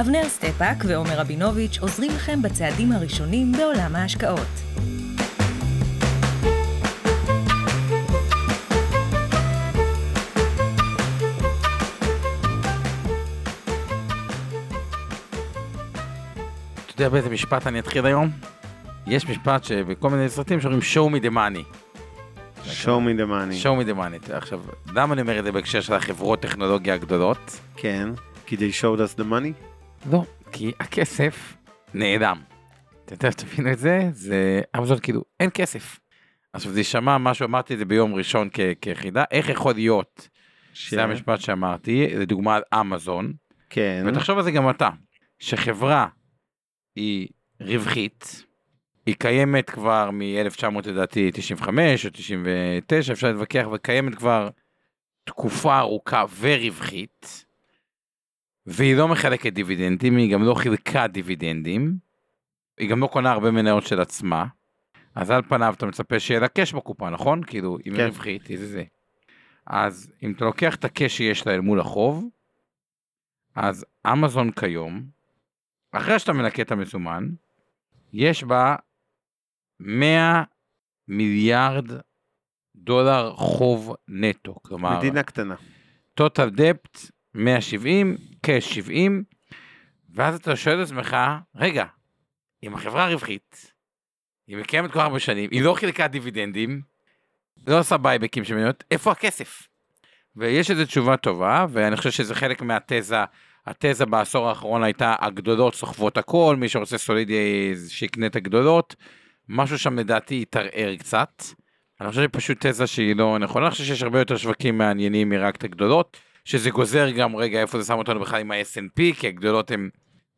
אבנר סטפאק ועומר רבינוביץ' עוזרים לכם בצעדים הראשונים בעולם ההשקעות. אתה יודע באיזה משפט אני אתחיל היום? יש משפט שבכל מיני סרטים שאומרים show me the money. show me the money. show me the money. עכשיו, למה אני אומר את זה בהקשר של החברות טכנולוגיה הגדולות? כן, כדי show us the money? לא, כי הכסף נעלם. אתה יודע, תבינו את זה, זה אמזון כאילו, אין כסף. עכשיו זה יישמע משהו, אמרתי את זה ביום ראשון כ- כיחידה, איך יכול להיות, ש... זה המשפט שאמרתי, לדוגמה על אמזון, כן. ותחשוב על זה גם אתה, שחברה היא רווחית, היא קיימת כבר מ-1900 לדעתי 95 או 99, אפשר להתווכח, וקיימת כבר תקופה ארוכה ורווחית, והיא לא מחלקת דיבידנדים, היא גם לא חילקה דיבידנדים, היא גם לא קונה הרבה מניות של עצמה, אז על פניו אתה מצפה שיהיה לה קש בקופה, נכון? כאילו, אם היא כן. רווחית, איזה זה. אז אם אתה לוקח את הקש שיש לה אל מול החוב, אז אמזון כיום, אחרי שאתה מנקה את המזומן, יש בה 100 מיליארד דולר חוב נטו, כלומר, מדינה קטנה. total debt 170, קאש 70, ואז אתה שואל את עצמך, רגע, אם החברה רווחית, היא מקיימת כל הרבה שנים, היא לא חילקה דיבידנדים, לא עושה בייבקים של מניות, איפה הכסף? ויש איזו תשובה טובה, ואני חושב שזה חלק מהתזה, התזה בעשור האחרון הייתה הגדולות סוחבות הכל, מי שרוצה סולידי שיקנה את הגדולות, משהו שם לדעתי התערער קצת. אני חושב שפשוט תזה שהיא לא נכונה, אני חושב שיש הרבה יותר שווקים מעניינים מרק את הגדולות, שזה גוזר גם רגע איפה זה שם אותנו בכלל עם ה-S&P, כי הגדולות הן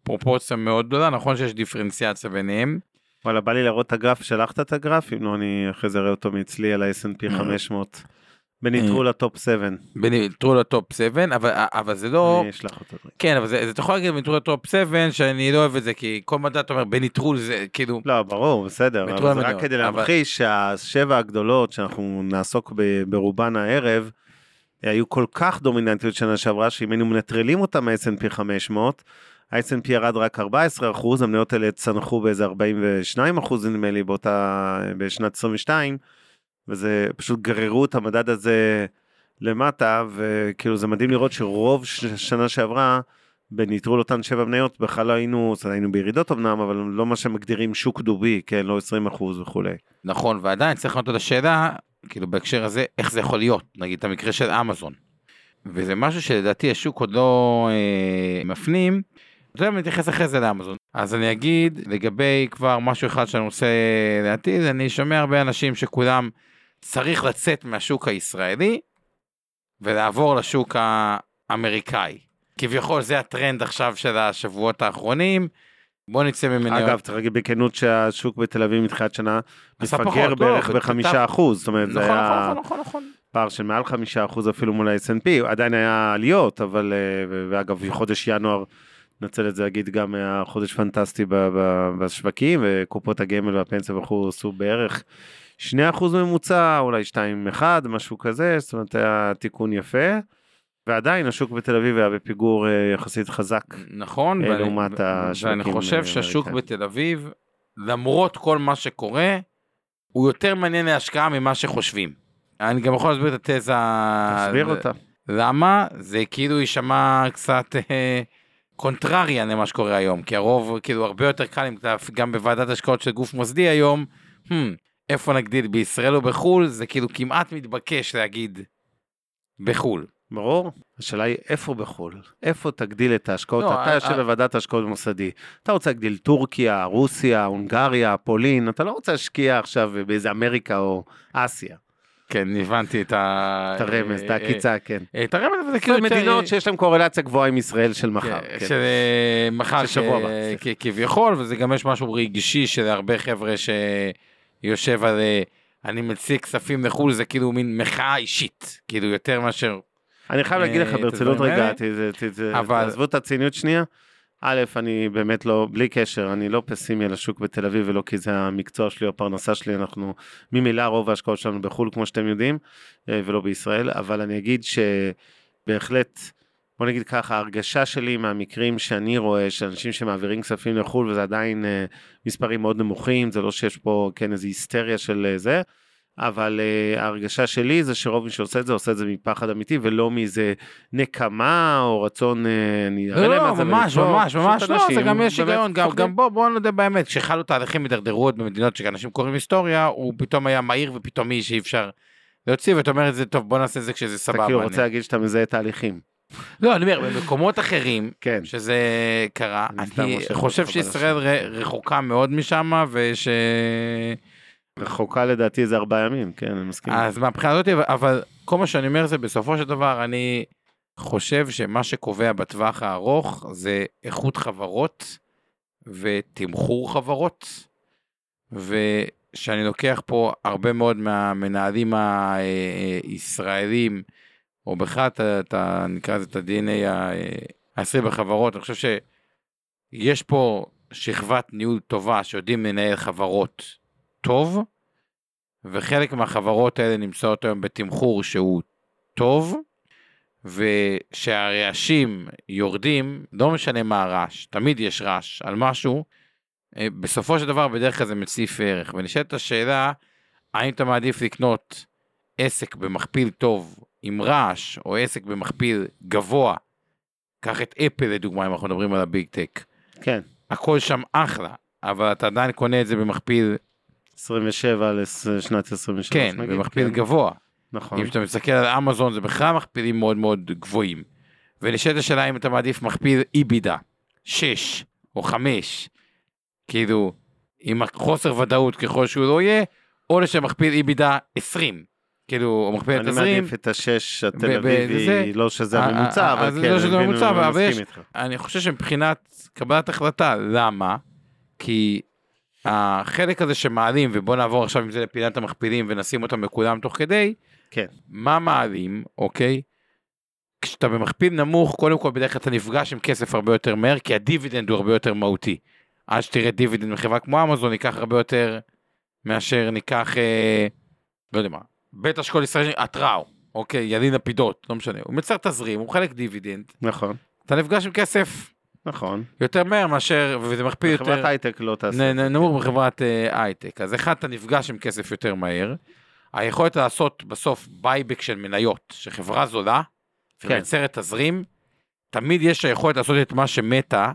פרופורציה מאוד גדולה, נכון שיש דיפרנציאציה ביניהם. וואלה, בא לי להראות את הגרף, שלחת את הגרף? אם לא, אני אחרי זה אראה אותו מאצלי על ה-S&P אה. 500. בניטרול הטופ 7. בניטרול טופ 7, אבל, אבל זה לא... אני אשלח אותו. כן, אבל זה, זה אתה יכול להגיד בניטרול לטופ 7, שאני לא אוהב את זה, כי כל מדד אתה אומר בניטרול זה כאילו... לא, ברור, בסדר, אבל זה רק כדי להמחיש שהשבע הגדולות שאנחנו נעסוק ברובן הערב, היו כל כך דומיננטיות שנה שעברה, שאם היינו מנטרלים אותם מה-S&P 500, ה-S&P ירד רק 14 אחוז, המניות האלה צנחו באיזה 42 אחוז נדמה לי באותה, בשנת 22, וזה פשוט גררו את המדד הזה למטה, וכאילו זה מדהים לראות שרוב שנה שעברה, בניטרול אותן שבע מניות בכלל לא היינו, היינו בירידות אמנם, אבל לא מה שמגדירים שוק דובי, כן, לא 20 אחוז וכולי. נכון, ועדיין צריך לענות את השאלה, כאילו בהקשר הזה, איך זה יכול להיות, נגיד את המקרה של אמזון. וזה משהו שלדעתי השוק עוד לא אה, מפנים, אתה יודע, אני מתייחס אחרי זה לאמזון. אז אני אגיד, לגבי כבר משהו אחד שאני רוצה לעתיד, אני שומע הרבה אנשים שכולם צריך לצאת מהשוק הישראלי ולעבור לשוק האמריקאי. כביכול זה הטרנד עכשיו של השבועות האחרונים, בוא נצא ממניות. אגב, צריך להגיד בכנות שהשוק בתל אביב מתחילת שנה מפגר פחות, לא, בערך בחמישה אחוז, זאת אומרת, זה נכון, היה נכון, נכון. פער של מעל חמישה אחוז אפילו מול ה-S&P, עדיין היה עליות, אבל, אה, ואגב, חודש ינואר, נצל את זה להגיד, גם היה חודש פנטסטי בשווקים, וקופות הגמל והפנסיה וכו' עשו בערך 2% ממוצע, אולי 2.1, משהו כזה, זאת אומרת, היה תיקון יפה. ועדיין השוק בתל אביב היה בפיגור אה, יחסית חזק. נכון, אה, ואני- לעומת ו- השווקים ואני חושב שהשוק האמריקאים. בתל אביב, למרות כל מה שקורה, הוא יותר מעניין להשקעה ממה שחושבים. אני גם יכול להסביר את התזה. תסביר אותה. למה? זה כאילו יישמע קצת אה, קונטרריאן למה שקורה היום, כי הרוב, כאילו, הרבה יותר קל, גם בוועדת השקעות של גוף מוסדי היום, hmm, איפה נגדיל, בישראל או בחו"ל, זה כאילו כמעט מתבקש להגיד בחו"ל. ברור. השאלה היא איפה בחו"ל? איפה תגדיל את ההשקעות? לא, אתה יושב ה- בוועדת השקעות במוסדי. אתה רוצה להגדיל טורקיה, רוסיה, הונגריה, פולין, אתה לא רוצה להשקיע עכשיו באיזה אמריקה או אסיה. כן, הבנתי את ה... את הרמז, את העקיצה, כן. אה, את הרמז, אבל זה כאילו מדינות שיש להן קורלציה גבוהה עם ישראל של מחר. כן, כן. של אה, מחר שבוע הבא, כביכול, וזה גם יש משהו רגשי של הרבה חבר'ה שיושב על אה, אני מציג כספים לחו"ל, זה כאילו מין מחאה אישית, כאילו יותר מאשר... אני חייב להגיד לך אה, ברצינות רגע, תעזבו את הציניות שנייה. א', אני באמת לא, בלי קשר, אני לא פסימי על השוק בתל אביב ולא כי זה המקצוע שלי או הפרנסה שלי, אנחנו ממילא רוב ההשקעות שלנו בחו"ל כמו שאתם יודעים, אה, ולא בישראל, אבל אני אגיד שבהחלט, בוא נגיד ככה, ההרגשה שלי מהמקרים שאני רואה, של אנשים שמעבירים כספים לחו"ל וזה עדיין אה, מספרים מאוד נמוכים, זה לא שיש פה כן איזו היסטריה של זה, אבל uh, ההרגשה שלי זה שרוב מי שעושה את זה עושה את זה מפחד אמיתי ולא מאיזה נקמה או רצון, uh, אני אראה לא, להם לא, מה זה ממש, ולבדוק, ממש, פשוט ממש לא, זה גם יש היגיון, גם. גם בוא, בוא נודה באמת, כשחלו תהליכים הידרדרות במדינות שאנשים קוראים היסטוריה, הוא פתאום היה מהיר ופתאומי שאי אפשר להוציא, ואתה אומר את זה, טוב, בוא נעשה את זה כשזה אתה סבבה. כאילו אני- רוצה להגיד שאתה מזהה תהליכים. לא, אני אומר, במקומות אחרים, כן. שזה קרה, אני חושב שישראל רחוקה מאוד משם, וש... רחוקה לדעתי איזה ארבעה ימים, כן, אני מסכים. אז מהבחינה הזאת, אבל- כל מה שאני אומר זה בסופו של דבר, אני חושב שמה שקובע בטווח הארוך זה איכות חברות ותמחור חברות, ושאני לוקח פה הרבה מאוד מהמנהלים הישראלים, או בכלל, נקרא לזה את ה-DNA הישראלי בחברות, אני חושב שיש פה שכבת ניהול טובה שיודעים לנהל חברות טוב, וחלק מהחברות האלה נמצאות היום בתמחור שהוא טוב, ושהרעשים יורדים, לא משנה מה הרעש, תמיד יש רעש על משהו, אה, בסופו של דבר בדרך כלל זה מציף ערך. ונשאלת השאלה, האם אתה מעדיף לקנות עסק במכפיל טוב עם רעש, או עסק במכפיל גבוה, קח את אפל לדוגמה, אם אנחנו מדברים על הביג טק, כן, הכל שם אחלה, אבל אתה עדיין קונה את זה במכפיל, 27 לשנת 23. כן, נגיד, במכפיל כן, גבוה. נכון. אם אתה מסתכל על אמזון זה בכלל מכפילים מאוד מאוד גבוהים. ונשאלת השאלה אם אתה מעדיף מכפיל איבידה, 6 או 5, כאילו, עם החוסר ודאות ככל שהוא לא יהיה, או לשם מכפיל איבידה 20, כאילו, או מכפיל אני תזרים. מעדיף את השש התל אביבי, לא שזה אה, הממוצע, אה, אבל אז כן, לא שזה אני הממוצע, אני אבל יש-. אני חושב שמבחינת קבלת החלטה, למה? כי החלק הזה שמעלים, ובוא נעבור עכשיו עם זה לפינת המכפילים ונשים אותם בכולם תוך כדי, כן. מה מעלים, אוקיי? כשאתה במכפיל נמוך, קודם כל בדרך כלל אתה נפגש עם כסף הרבה יותר מהר, כי הדיבידנד הוא הרבה יותר מהותי. עד שתראה דיבידנד מחברה כמו אמזון, ייקח הרבה יותר מאשר נניח, אה, לא יודע מה, בית אשכול ישראלי, תראו, אוקיי, ילין לפידות, לא משנה, הוא מייצר תזרים, הוא מחלק דיבידנד, נכון, אתה נפגש עם כסף נכון. יותר מהר מאשר, וזה מכפיל יותר, חברת הייטק לא תעשה. נמוך בחברת אה, הייטק. אז אחד, אתה נפגש עם כסף יותר מהר. היכולת לעשות בסוף buyback של מניות, שחברה זולה, כן. ומייצרת תזרים, תמיד יש היכולת לעשות את מה שמטא,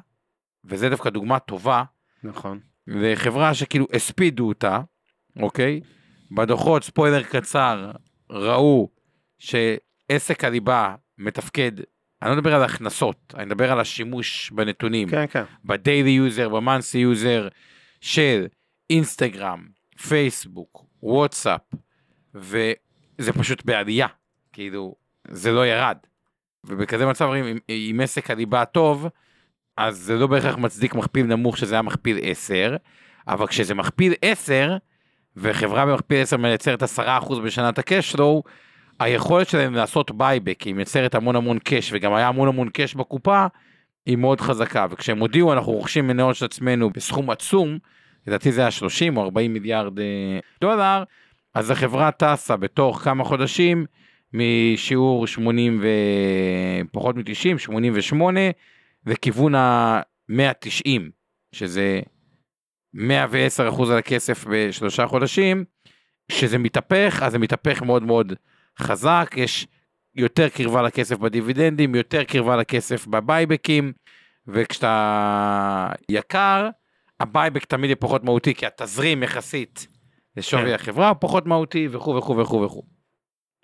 וזה דווקא דוגמה טובה, נכון. לחברה שכאילו הספידו אותה, אוקיי? בדוחות, ספוילר קצר, ראו שעסק הליבה מתפקד, אני לא מדבר על הכנסות, אני מדבר על השימוש בנתונים. כן, כן. ב daily user, ב monthly user של אינסטגרם, פייסבוק, וואטסאפ, וזה פשוט בעלייה, כאילו, זה לא ירד. ובכזה מצב, אם, אם עסק הליבה טוב, אז זה לא בהכרח מצדיק מכפיל נמוך שזה היה מכפיל 10, אבל כשזה מכפיל 10, וחברה במכפיל 10 מייצרת 10% בשנה cash flow, היכולת שלהם לעשות buyback, היא מייצרת המון המון cash, וגם היה המון המון cash בקופה, היא מאוד חזקה, וכשהם הודיעו אנחנו רוכשים מניות של עצמנו בסכום עצום, לדעתי זה היה 30 או 40 מיליארד אה, דולר, אז החברה טסה בתוך כמה חודשים משיעור 80 ופחות מ-90, 88, לכיוון ה-190, שזה 110 אחוז על הכסף בשלושה חודשים, כשזה מתהפך, אז זה מתהפך מאוד מאוד חזק, יש יותר קרבה לכסף בדיבידנדים, יותר קרבה לכסף ב buybackים, וכשאתה יקר, ה buyback תמיד יהיה פחות מהותי, כי התזרים יחסית לשווי כן. החברה הוא פחות מהותי, וכו' וכו' וכו' וכו'.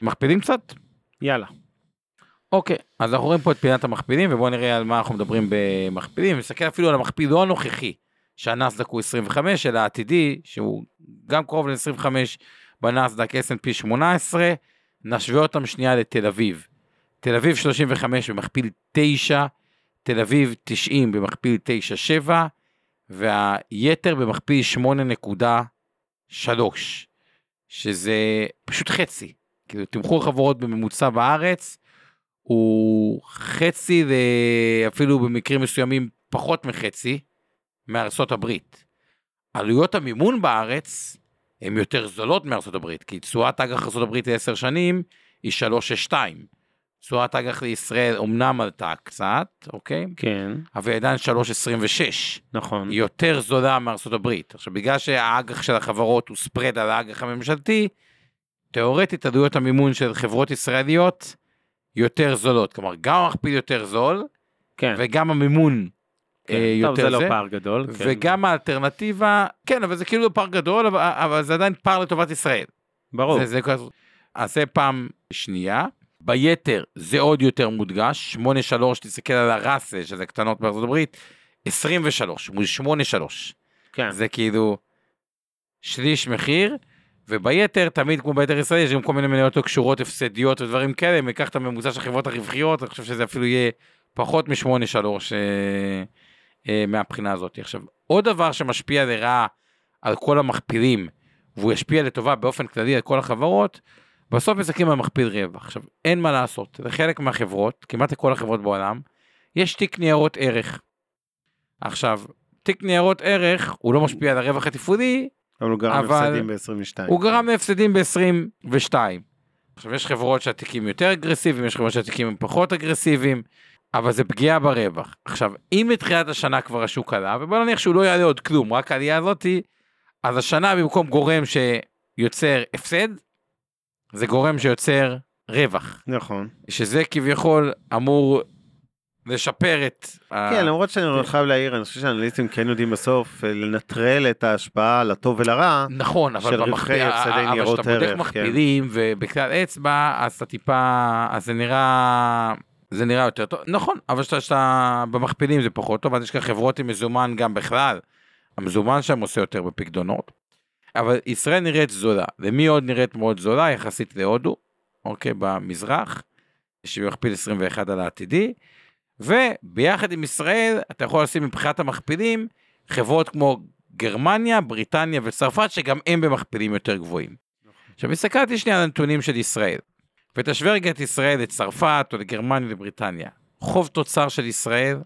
מכפילים קצת? יאללה. אוקיי, אז אנחנו רואים פה את פינת המכפילים, ובואו נראה על מה אנחנו מדברים במכפילים. נסתכל אפילו על המכפיל לא הנוכחי, שהנסדק הוא 25, אלא העתידי, שהוא גם קרוב ל-25. בנסדק S&P 18, נשווה אותם שנייה לתל אביב. תל אביב 35 במכפיל 9, תל אביב 90 במכפיל 9.7, והיתר במכפיל 8.3, שזה פשוט חצי. כאילו תמחור חברות בממוצע בארץ הוא חצי, אפילו במקרים מסוימים פחות מחצי, מארצות הברית. עלויות המימון בארץ הן יותר זולות מארצות הברית, כי תשואת אג"ח ארצות הברית ל-10 שנים היא 3.62. תשואת אג"ח לישראל אמנם עלתה קצת, אוקיי? כן, אבל עדיין 3.26. נכון. היא יותר זולה מארצות הברית. עכשיו, בגלל שהאג"ח של החברות הוא ספרד על האג"ח הממשלתי, תאורטית עלויות המימון של חברות ישראליות יותר זולות. כלומר, גם המכפיל יותר זול, כן. וגם המימון כן. אה, טוב, יותר זה לא זה. פער גדול. כן. וגם האלטרנטיבה, כן, אבל זה כאילו לא פער גדול, אבל, אבל זה עדיין פער לטובת ישראל. ברור. זה, זה, אז זה פעם שנייה. ביתר זה עוד יותר מודגש, 8-3, תסתכל על הראסל, שזה קטנות בארצות הברית, 23 מול 8-3. כן. זה כאילו שליש מחיר, וביתר, תמיד כמו ביתר ישראל, יש גם כל מיני מניות לא קשורות, הפסדיות ודברים כאלה, אם ניקח את הממוצע של החברות הרווחיות, אני חושב שזה אפילו יהיה פחות מ-8-3 אה, אה, מהבחינה הזאת. עכשיו, עוד דבר שמשפיע לרעה על כל המכפילים, והוא ישפיע לטובה באופן כללי על כל החברות, בסוף מסתכלים על מכפיל רווח. עכשיו, אין מה לעשות, לחלק מהחברות, כמעט לכל החברות בעולם, יש תיק ניירות ערך. עכשיו, תיק ניירות ערך, הוא לא משפיע על הרווח התפעולי, אבל הוא גרם אבל- הפסדים ב-22. הוא גרם להפסדים ב-22. עכשיו, יש חברות שהתיקים יותר אגרסיביים, יש חברות שהתיקים הם פחות אגרסיביים, אבל זה פגיעה ברווח. עכשיו, אם מתחילת השנה כבר השוק עלה, ובוא נניח שהוא לא יעלה עוד כלום, רק העלייה הזאתי, אז השנה במקום גורם שיוצר הפסד, זה גורם שיוצר רווח, נכון. שזה כביכול אמור לשפר את... ה- כן, למרות שאני חייב להעיר, אני חושב שאנליסטים כן יודעים בסוף אה, לנטרל את ההשפעה לטוב ולרע. נכון, אבל במכפיל, אבל כשאתה בודק כן. מכפילים ובכלל אצבע, אז אתה טיפה, אז זה נראה, זה נראה יותר טוב, נכון, אבל כשאתה, במכפילים זה פחות טוב, אז יש כאן חברות עם מזומן גם בכלל, המזומן שם עושה יותר בפקדונות, אבל ישראל נראית זולה, ומי עוד נראית מאוד זולה? יחסית להודו, אוקיי, במזרח, שמכפיל 21 על העתידי, וביחד עם ישראל אתה יכול לשים מבחינת המכפילים חברות כמו גרמניה, בריטניה וצרפת, שגם הם במכפילים יותר גבוהים. עכשיו, הסתכלתי שנייה על הנתונים של ישראל, ותשווה רגע את ישראל לצרפת או לגרמניה ולבריטניה. חוב תוצר של ישראל,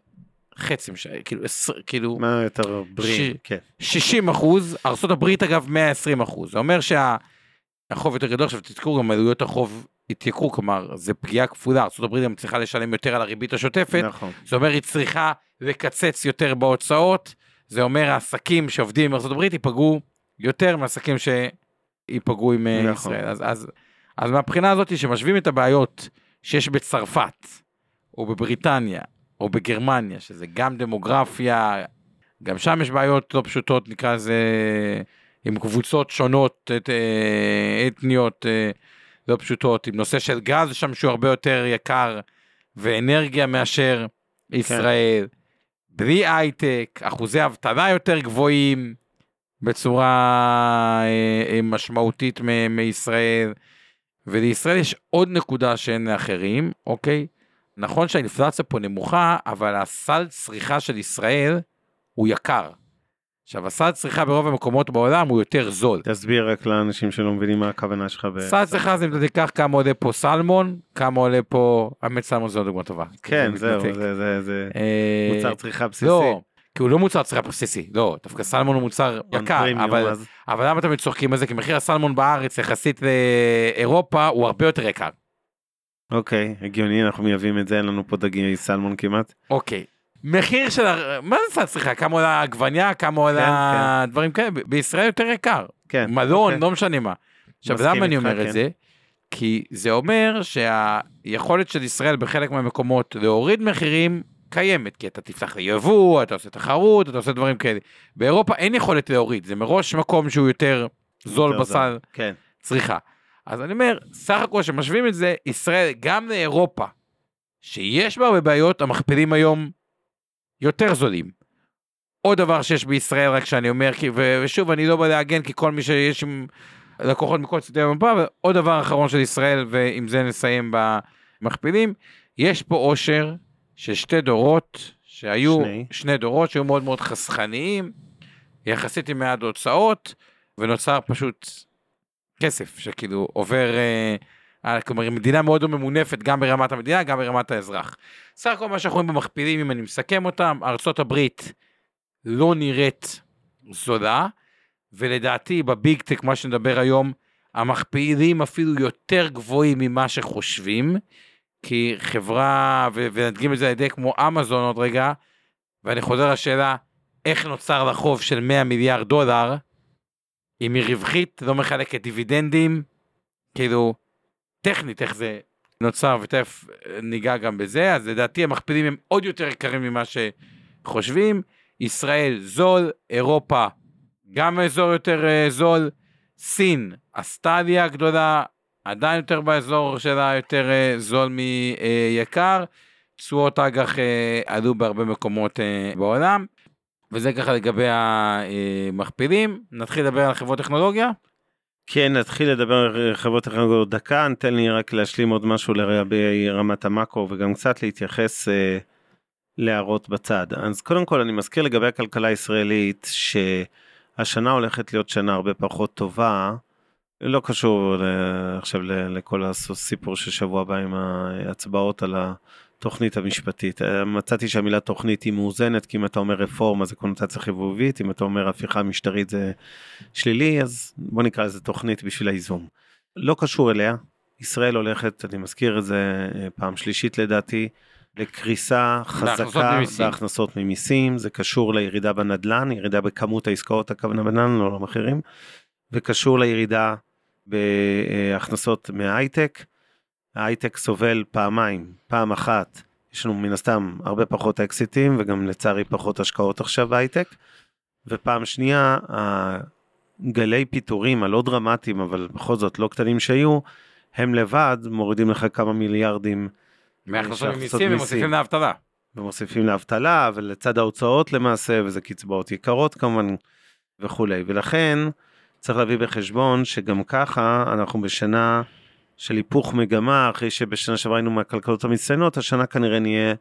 חצי משנה, כאילו, עשר- כאילו, מה יותר בריא? ש- כן. 60 אחוז, ארה"ב אגב 120 אחוז, זה אומר שהחוב יותר גדול, עכשיו תזכרו גם עלויות החוב התייקרו, כלומר זה פגיעה כפולה, ארה"ב גם צריכה לשלם יותר על הריבית השוטפת, נכון. זה אומר היא צריכה לקצץ יותר בהוצאות, זה אומר העסקים שעובדים עם ארה"ב ייפגעו יותר מעסקים שייפגעו עם אה, נכון. ישראל. אז, אז, אז מהבחינה הזאת שמשווים את הבעיות שיש בצרפת, או בבריטניה, או בגרמניה, שזה גם דמוגרפיה, גם שם יש בעיות לא פשוטות, נקרא לזה, עם קבוצות שונות, את, אה, אתניות אה, לא פשוטות, עם נושא של גז שם שהוא הרבה יותר יקר, ואנרגיה מאשר ישראל, בלי הייטק, אחוזי אבטלה יותר גבוהים בצורה אה, משמעותית מ- מישראל, ולישראל יש עוד נקודה שאין לאחרים, אוקיי? נכון שהאינפלציה פה נמוכה, אבל הסל צריכה של ישראל הוא יקר. עכשיו, הסל צריכה ברוב המקומות בעולם הוא יותר זול. תסביר רק לאנשים שלא מבינים מה הכוונה שלך. סל צריכה זה אם אתה תיקח כמה עולה פה סלמון, כמה עולה פה, האמת סלמון זו דוגמה טובה. כן, זה זהו. זה- זה זה אה, מוצר צריכה בסיסי. לא, כי הוא לא מוצר צריכה בסיסי, לא, דווקא סלמון הוא מוצר יקר, אבל, אבל למה אתם צוחקים על זה? כי מחיר הסלמון בארץ יחסית לאירופה הוא הרבה יותר יקר. אוקיי, הגיוני, אנחנו מייבאים את זה, אין לנו פה דגי סלמון כמעט. אוקיי. מחיר של, מה זה סל צריכה? כמה עולה עגבניה? כמה עולה דברים כאלה? בישראל יותר יקר. כן. מלון, אוקיי. לא משנה מה. עכשיו, למה אני אומר כן. את זה? כי זה אומר שהיכולת של ישראל בחלק מהמקומות להוריד מחירים קיימת, כי אתה תפתח ליבוא, אתה עושה תחרות, אתה עושה דברים כאלה. באירופה אין יכולת להוריד, זה מראש מקום שהוא יותר זול יותר בסל כן. צריכה. אז אני אומר, סך הכל שמשווים את זה, ישראל גם לאירופה, שיש בה הרבה בעיות, המכפילים היום יותר זולים. עוד דבר שיש בישראל, רק שאני אומר, ושוב, אני לא בא להגן, כי כל מי שיש עם לקוחות מכל צדדי המפה, ועוד דבר אחרון של ישראל, ועם זה נסיים במכפילים, יש פה עושר של שתי דורות, שהיו שני. שני דורות שהיו מאוד מאוד חסכניים, יחסית עם מעט הוצאות, ונוצר פשוט כסף שכאילו עובר, אה, כלומר מדינה מאוד לא ממונפת גם ברמת המדינה, גם ברמת האזרח. סך הכל מה שאנחנו רואים במכפילים, אם אני מסכם אותם, ארצות הברית לא נראית זולה, ולדעתי בביג טק, מה שנדבר היום, המכפילים אפילו יותר גבוהים ממה שחושבים, כי חברה, ו- ונדגים את זה על ידי כמו אמזון עוד רגע, ואני חוזר לשאלה, איך נוצר לה חוב של 100 מיליארד דולר, אם היא רווחית, לא מחלקת דיבידנדים, כאילו, טכנית איך זה נוצר, ותכף ניגע גם בזה, אז לדעתי המכפילים הם עוד יותר יקרים ממה שחושבים. ישראל זול, אירופה גם אזור יותר אה, זול, סין עלייה גדולה, עדיין יותר באזור שלה יותר אה, זול מיקר, תשואות אג"ח אה, עלו בהרבה מקומות אה, בעולם, וזה ככה לגבי המכפילים. נתחיל לדבר על חברות טכנולוגיה. כן, נתחיל לדבר על חברות טכנולוגיות דקה, ניתן לי רק להשלים עוד משהו לגבי רמת המאקרו וגם קצת להתייחס אה, להערות בצד. אז קודם כל אני מזכיר לגבי הכלכלה הישראלית שהשנה הולכת להיות שנה הרבה פחות טובה. לא קשור ל- עכשיו לכל הסיפור של שבוע הבא עם ההצבעות על התוכנית המשפטית. אה, מצאתי שהמילה תוכנית היא מאוזנת, כי אם אתה אומר רפורמה זה קונוטציה חיבובית, אם אתה אומר הפיכה משטרית זה שלילי, אז בוא נקרא לזה תוכנית בשביל האיזון. לא קשור אליה, ישראל הולכת, אני מזכיר את זה אה, פעם שלישית לדעתי, לקריסה חזקה ממיסים. בהכנסות ממיסים, זה קשור לירידה בנדל"ן, ירידה בכמות העסקאות הכוונה בנדל"ן, לא למחירים, וקשור לירידה בהכנסות מההייטק. ההייטק סובל פעמיים, פעם אחת, יש לנו מן הסתם הרבה פחות אקזיטים וגם לצערי פחות השקעות עכשיו בהייטק, ופעם שנייה, הגלי פיטורים הלא דרמטיים, אבל בכל זאת לא קטנים שהיו, הם לבד מורידים לך כמה מיליארדים מהכנסות שהכנסות ממיסים מיסים. ומוסיפים לאבטלה. ומוסיפים לאבטלה ולצד ההוצאות למעשה וזה קצבאות יקרות כמובן וכולי ולכן צריך להביא בחשבון שגם ככה אנחנו בשנה של היפוך מגמה אחרי שבשנה שעברה היינו מהכלכלות המצטיינות השנה כנראה נהיה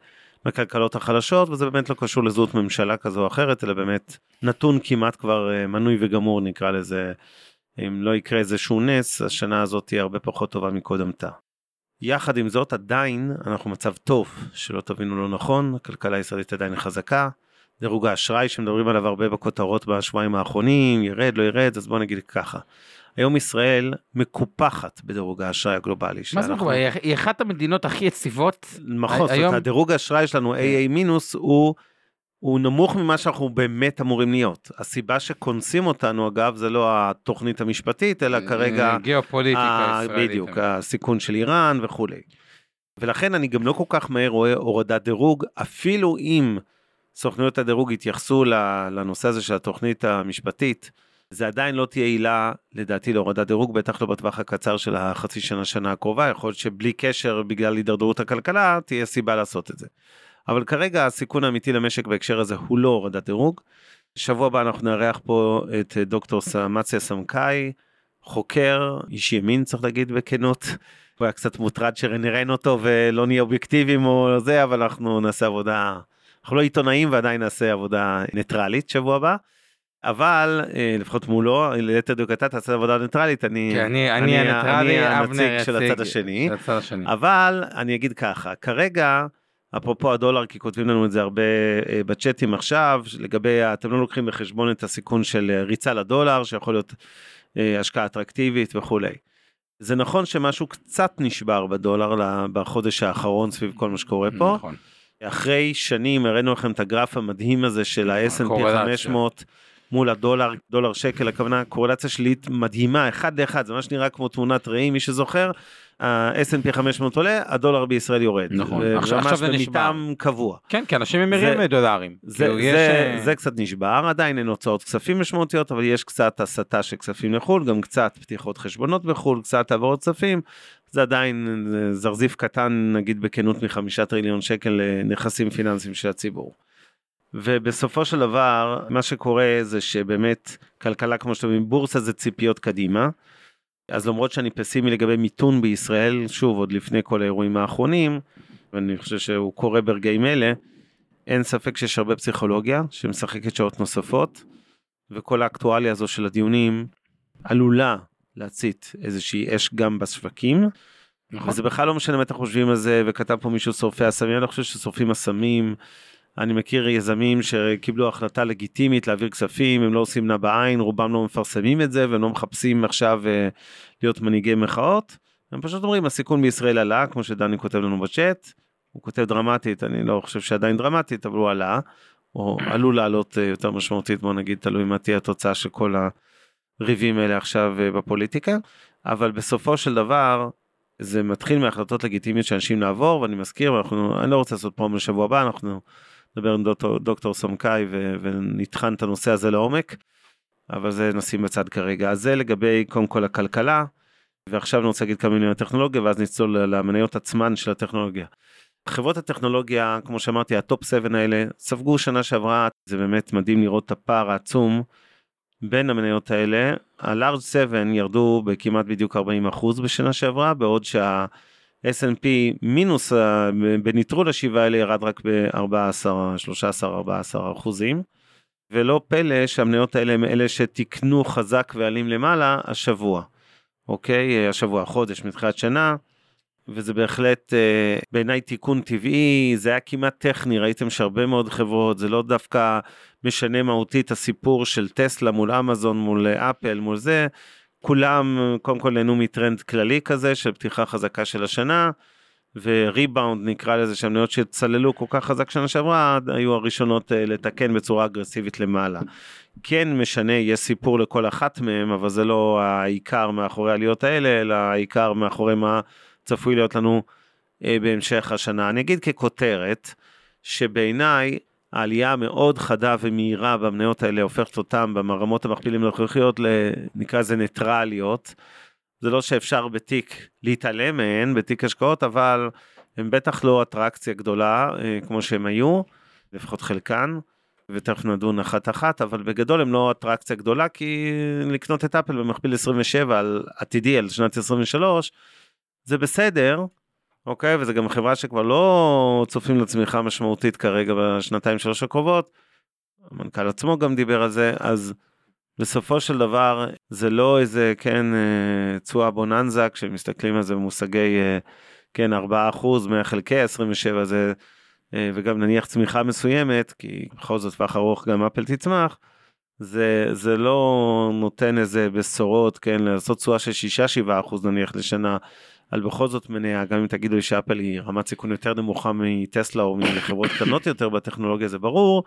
מהכלכלות החלשות וזה באמת לא קשור לזהות ממשלה כזו או אחרת אלא באמת נתון כמעט כבר אה, מנוי וגמור נקרא לזה אם לא יקרה איזשהו נס השנה הזאת תהיה הרבה פחות טובה מקודמתה. יחד עם זאת עדיין אנחנו במצב טוב שלא תבינו לא נכון הכלכלה הישראלית עדיין חזקה. דירוג האשראי שמדברים עליו הרבה בכותרות בשבועיים האחרונים ירד לא ירד אז בוא נגיד ככה. היום ישראל מקופחת בדירוג האשראי הגלובלי. מה זה מקובל? היא- אחת המדינות הכי יציבות. נכון, זאת היום- אומרת, הדירוג האשראי שלנו AA מינוס הוא, הוא נמוך ממה שאנחנו באמת אמורים להיות. הסיבה שקונסים אותנו אגב זה לא התוכנית המשפטית אלא כרגע אה, גיאופוליטיקה ה- ישראלית. בדיוק, הסיכון של איראן וכולי. ולכן אני גם לא כל כך מהר רואה הורדת דירוג, אפילו אם סוכנויות הדירוג יתייחסו לנושא הזה של התוכנית המשפטית, זה עדיין לא תהיה עילה לדעתי להורדת דירוג, בטח לא בטווח הקצר של החצי שנה, שנה הקרובה, יכול להיות שבלי קשר בגלל הידרדרות הכלכלה תהיה סיבה לעשות את זה. אבל כרגע הסיכון האמיתי למשק בהקשר הזה הוא לא הורדת דירוג. שבוע הבא אנחנו נארח פה את דוקטור סמציה סמכאי, חוקר, איש ימין צריך להגיד בכנות. הוא היה קצת מוטרד שנראיין אותו ולא נהיה אובייקטיביים או זה, אבל אנחנו נעשה עבודה, אנחנו לא עיתונאים ועדיין נעשה עבודה ניטרלית שבוע הבא. אבל אה, לפחות מולו, ליתר דיוק אתה תעשה עבודה ניטרלית, אני, כן, אני אני הניטרלי, אני הנציג של הצד השני. השני. אבל אני אגיד ככה, כרגע, אפרופו הדולר, כי כותבים לנו את זה הרבה אה, בצ'אטים עכשיו, לגבי, אתם לא לוקחים בחשבון את הסיכון של אה, ריצה לדולר, שיכול להיות השקעה אטרקטיבית וכולי. זה נכון שמשהו קצת נשבר בדולר בחודש האחרון סביב כל מה שקורה פה. נכון. אחרי שנים הראינו לכם את הגרף המדהים הזה של ה-S&P הקורלציה. 500 מול הדולר, דולר שקל, הכוונה קורלציה שלילית מדהימה, אחד לאחד, זה ממש נראה כמו תמונת ראי, מי שזוכר, ה-S&P 500 עולה, הדולר בישראל יורד. נכון. עכשיו- ממש עכשיו זה נשבר. במתאם קבוע. כן, כי אנשים ממירים זה- דולרים. זה, כאילו, זה, יש, אה, זה קצת נשבר, עדיין אין הוצאות כספים משמעותיות, אבל יש קצת הסטה של כספים לחו"ל, גם קצת פתיחות חשבונות בחו"ל, קצת העברות כספים, זה עדיין אה, זרזיף קטן, נגיד בכנות מחמישה טריליון שקל לנכסים פיננסיים של הציבור. ובסופו של דבר, מה שקורה זה שבאמת כלכלה, כמו שאתם אומרים, בורסה זה ציפיות קדימה. אז למרות שאני פסימי לגבי מיתון בישראל, שוב, עוד לפני כל האירועים האחרונים, ואני חושב שהוא קורה ברגעים אלה, אין ספק שיש הרבה פסיכולוגיה שמשחקת שעות נוספות, וכל האקטואליה הזו של הדיונים עלולה להצית איזושהי אש גם בשווקים. נכון. וזה בכלל לא משנה מה אתם חושבים על זה, וכתב פה מישהו שורפי הסמים, אני לא חושב ששורפים הסמים. אני מכיר יזמים שקיבלו החלטה לגיטימית להעביר כספים, הם לא עושים נע בעין, רובם לא מפרסמים את זה, והם לא מחפשים עכשיו אה, להיות מנהיגי מחאות. הם פשוט אומרים, הסיכון בישראל עלה, כמו שדני כותב לנו בצ'אט, הוא כותב דרמטית, אני לא חושב שעדיין דרמטית, אבל הוא עלה, או עלול לעלות אה, יותר משמעותית, בוא נגיד, תלוי מה תהיה התוצאה של כל הריבים האלה עכשיו אה, בפוליטיקה, אבל בסופו של דבר, זה מתחיל מהחלטות לגיטימיות שאנשים לעבור, ואני מזכיר, אנחנו, אני לא רוצה לעשות פרומו לשבוע הבא, אנחנו נדבר עם דוקטור, דוקטור סמכאי ו- ונטחן את הנושא הזה לעומק, אבל זה נשים בצד כרגע. אז זה לגבי קודם כל הכלכלה, ועכשיו אני רוצה להגיד כמה מילים על הטכנולוגיה, ואז נצלול למניות עצמן של הטכנולוגיה. חברות הטכנולוגיה, כמו שאמרתי, הטופ 7 האלה, ספגו שנה שעברה, זה באמת מדהים לראות את הפער העצום בין המניות האלה. ה-large 7 ירדו בכמעט בדיוק 40% בשנה שעברה, בעוד שה... S&P מינוס ה- בניטרול השבעה האלה ירד רק ב-14, 13, 14 אחוזים. ולא פלא שהמניות האלה הם אלה שתיקנו חזק ועלים למעלה השבוע. אוקיי? השבוע, חודש מתחילת שנה. וזה בהחלט אה, בעיניי תיקון טבעי, זה היה כמעט טכני, ראיתם שהרבה מאוד חברות, זה לא דווקא משנה מהותית הסיפור של טסלה מול אמזון, מול אה, אפל, מול זה, כולם קודם כל נהנו מטרנד כללי כזה של פתיחה חזקה של השנה, וריבאונד נקרא לזה שהמניות שצללו כל כך חזק שנה שעברה היו הראשונות אה, לתקן בצורה אגרסיבית למעלה. כן משנה יש סיפור לכל אחת מהם אבל זה לא העיקר מאחורי העליות האלה אלא העיקר מאחורי מה צפוי להיות לנו אה, בהמשך השנה. אני אגיד ככותרת שבעיניי העלייה המאוד חדה ומהירה במניות האלה הופכת אותם ברמות המכפילים הנוכחיות לנקרא לזה ניטרליות. זה לא שאפשר בתיק להתעלם מהן, בתיק השקעות, אבל הם בטח לא אטרקציה גדולה אה, כמו שהם היו, לפחות חלקן, ותכף נדון אחת אחת, אבל בגדול הם לא אטרקציה גדולה, כי לקנות את אפל במכפיל 27 על עתידי, על שנת 23, זה בסדר, אוקיי? וזה גם חברה שכבר לא צופים לצמיחה משמעותית כרגע בשנתיים שלוש הקרובות. המנכ"ל עצמו גם דיבר על זה, אז בסופו של דבר זה לא איזה, כן, אה, תשואה בוננזה, כשמסתכלים על זה במושגי, אה, כן, 4% מהחלקי 27 זה, אה, וגם נניח צמיחה מסוימת, כי בכל זאת טווח ארוך גם אפל תצמח, זה, זה לא נותן איזה בשורות, כן, לעשות תשואה של 6-7% נניח לשנה, על בכל זאת מניה, גם אם תגידו לי שאפל היא רמת סיכון יותר נמוכה מטסלה או מחברות קטנות יותר בטכנולוגיה, זה ברור,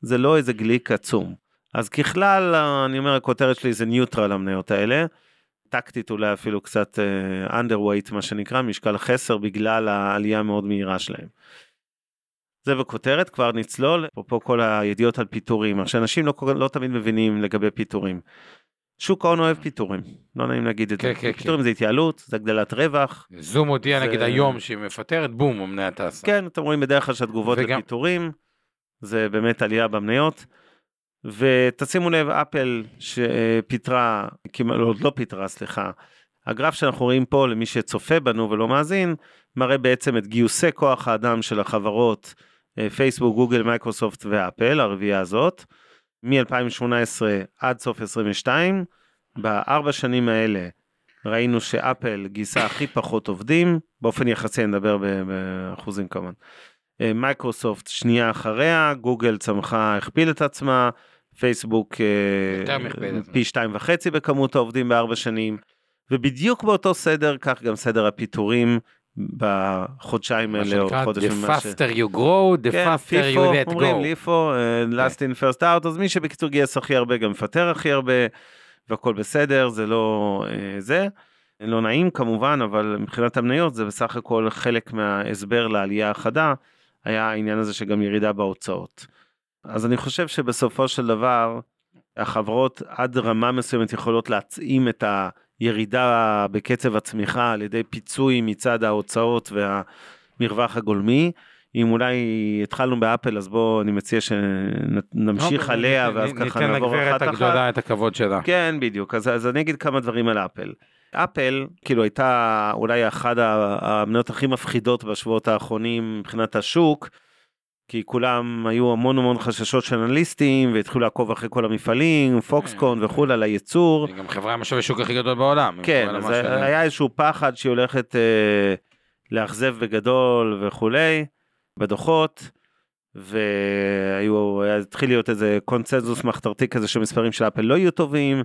זה לא איזה גליק עצום. אז ככלל, אני אומר, הכותרת שלי זה neutral המניות האלה. טקטית אולי אפילו קצת uh, underweight מה שנקרא, משקל חסר בגלל העלייה המאוד מהירה שלהם. זה בכותרת, כבר נצלול, אפרופו כל הידיעות על פיטורים, עכשיו אנשים לא, לא תמיד מבינים לגבי פיטורים. שוק ההון אוהב פיטורים, לא נעים להגיד את כן, זה. כן, פיטורים זה התייעלות, זה הגדלת רווח. זום הודיע זה- נגיד היום שהיא מפטרת, בום, המניה טסה. כן, אתם רואים בדרך כלל שהתגובות וגם- לפיטורים, זה באמת עלייה במניות. ותשימו לב, אפל שפיטרה, כמעט, לא, לא פיטרה, סליחה. הגרף שאנחנו רואים פה, למי שצופה בנו ולא מאזין, מראה בעצם את גיוסי כוח האדם של החברות אה, פייסבוק, גוגל, מייקרוסופט ואפל, הרביעייה הזאת, מ-2018 עד סוף 22. בארבע שנים האלה ראינו שאפל גייסה הכי פחות עובדים, באופן יחסי נדבר באחוזים כמובן. אה, מייקרוסופט שנייה אחריה, גוגל צמחה, הכפיל את עצמה, פייסבוק אה. פי שתיים וחצי בכמות העובדים בארבע שנים, ובדיוק באותו סדר, כך גם סדר הפיטורים בחודשיים מה האלה, או שנקרא, חודש the ממה ש... faster you grow, the כן, faster you let אומרים go. LIFO, אה, last in first out, אז מי שבקיצור גייס הכי הרבה גם מפטר הכי הרבה, והכל בסדר, זה לא אה, זה. לא נעים כמובן, אבל מבחינת המניות זה בסך הכל חלק מההסבר לעלייה החדה, היה העניין הזה שגם ירידה בהוצאות. אז אני חושב שבסופו של דבר, החברות עד רמה מסוימת יכולות להצעים את הירידה בקצב הצמיחה על ידי פיצוי מצד ההוצאות והמרווח הגולמי. אם אולי התחלנו באפל, אז בואו, אני מציע שנמשיך אוקיי, עליה, ניתן- ואז ככה ניתן נעבור לגברת אחת אחת. הגדולה את הכבוד שלה. כן, בדיוק. אז, אז אני אגיד כמה דברים על אפל. אפל, כאילו, הייתה אולי אחת המניות הכי מפחידות בשבועות האחרונים מבחינת השוק, כי כולם היו המון המון חששות של אנליסטים, והתחילו לעקוב אחרי כל המפעלים, פוקסקון וכולי, על הייצור. היא גם חברה עם השווי שוק הכי גדול בעולם. כן, אז היה איזשהו פחד שהיא הולכת אה, לאכזב בגדול וכולי, בדוחות, והיו, היה- התחיל להיות איזה קונצנזוס מחתרתי כזה שמספרים של אפל לא יהיו טובים,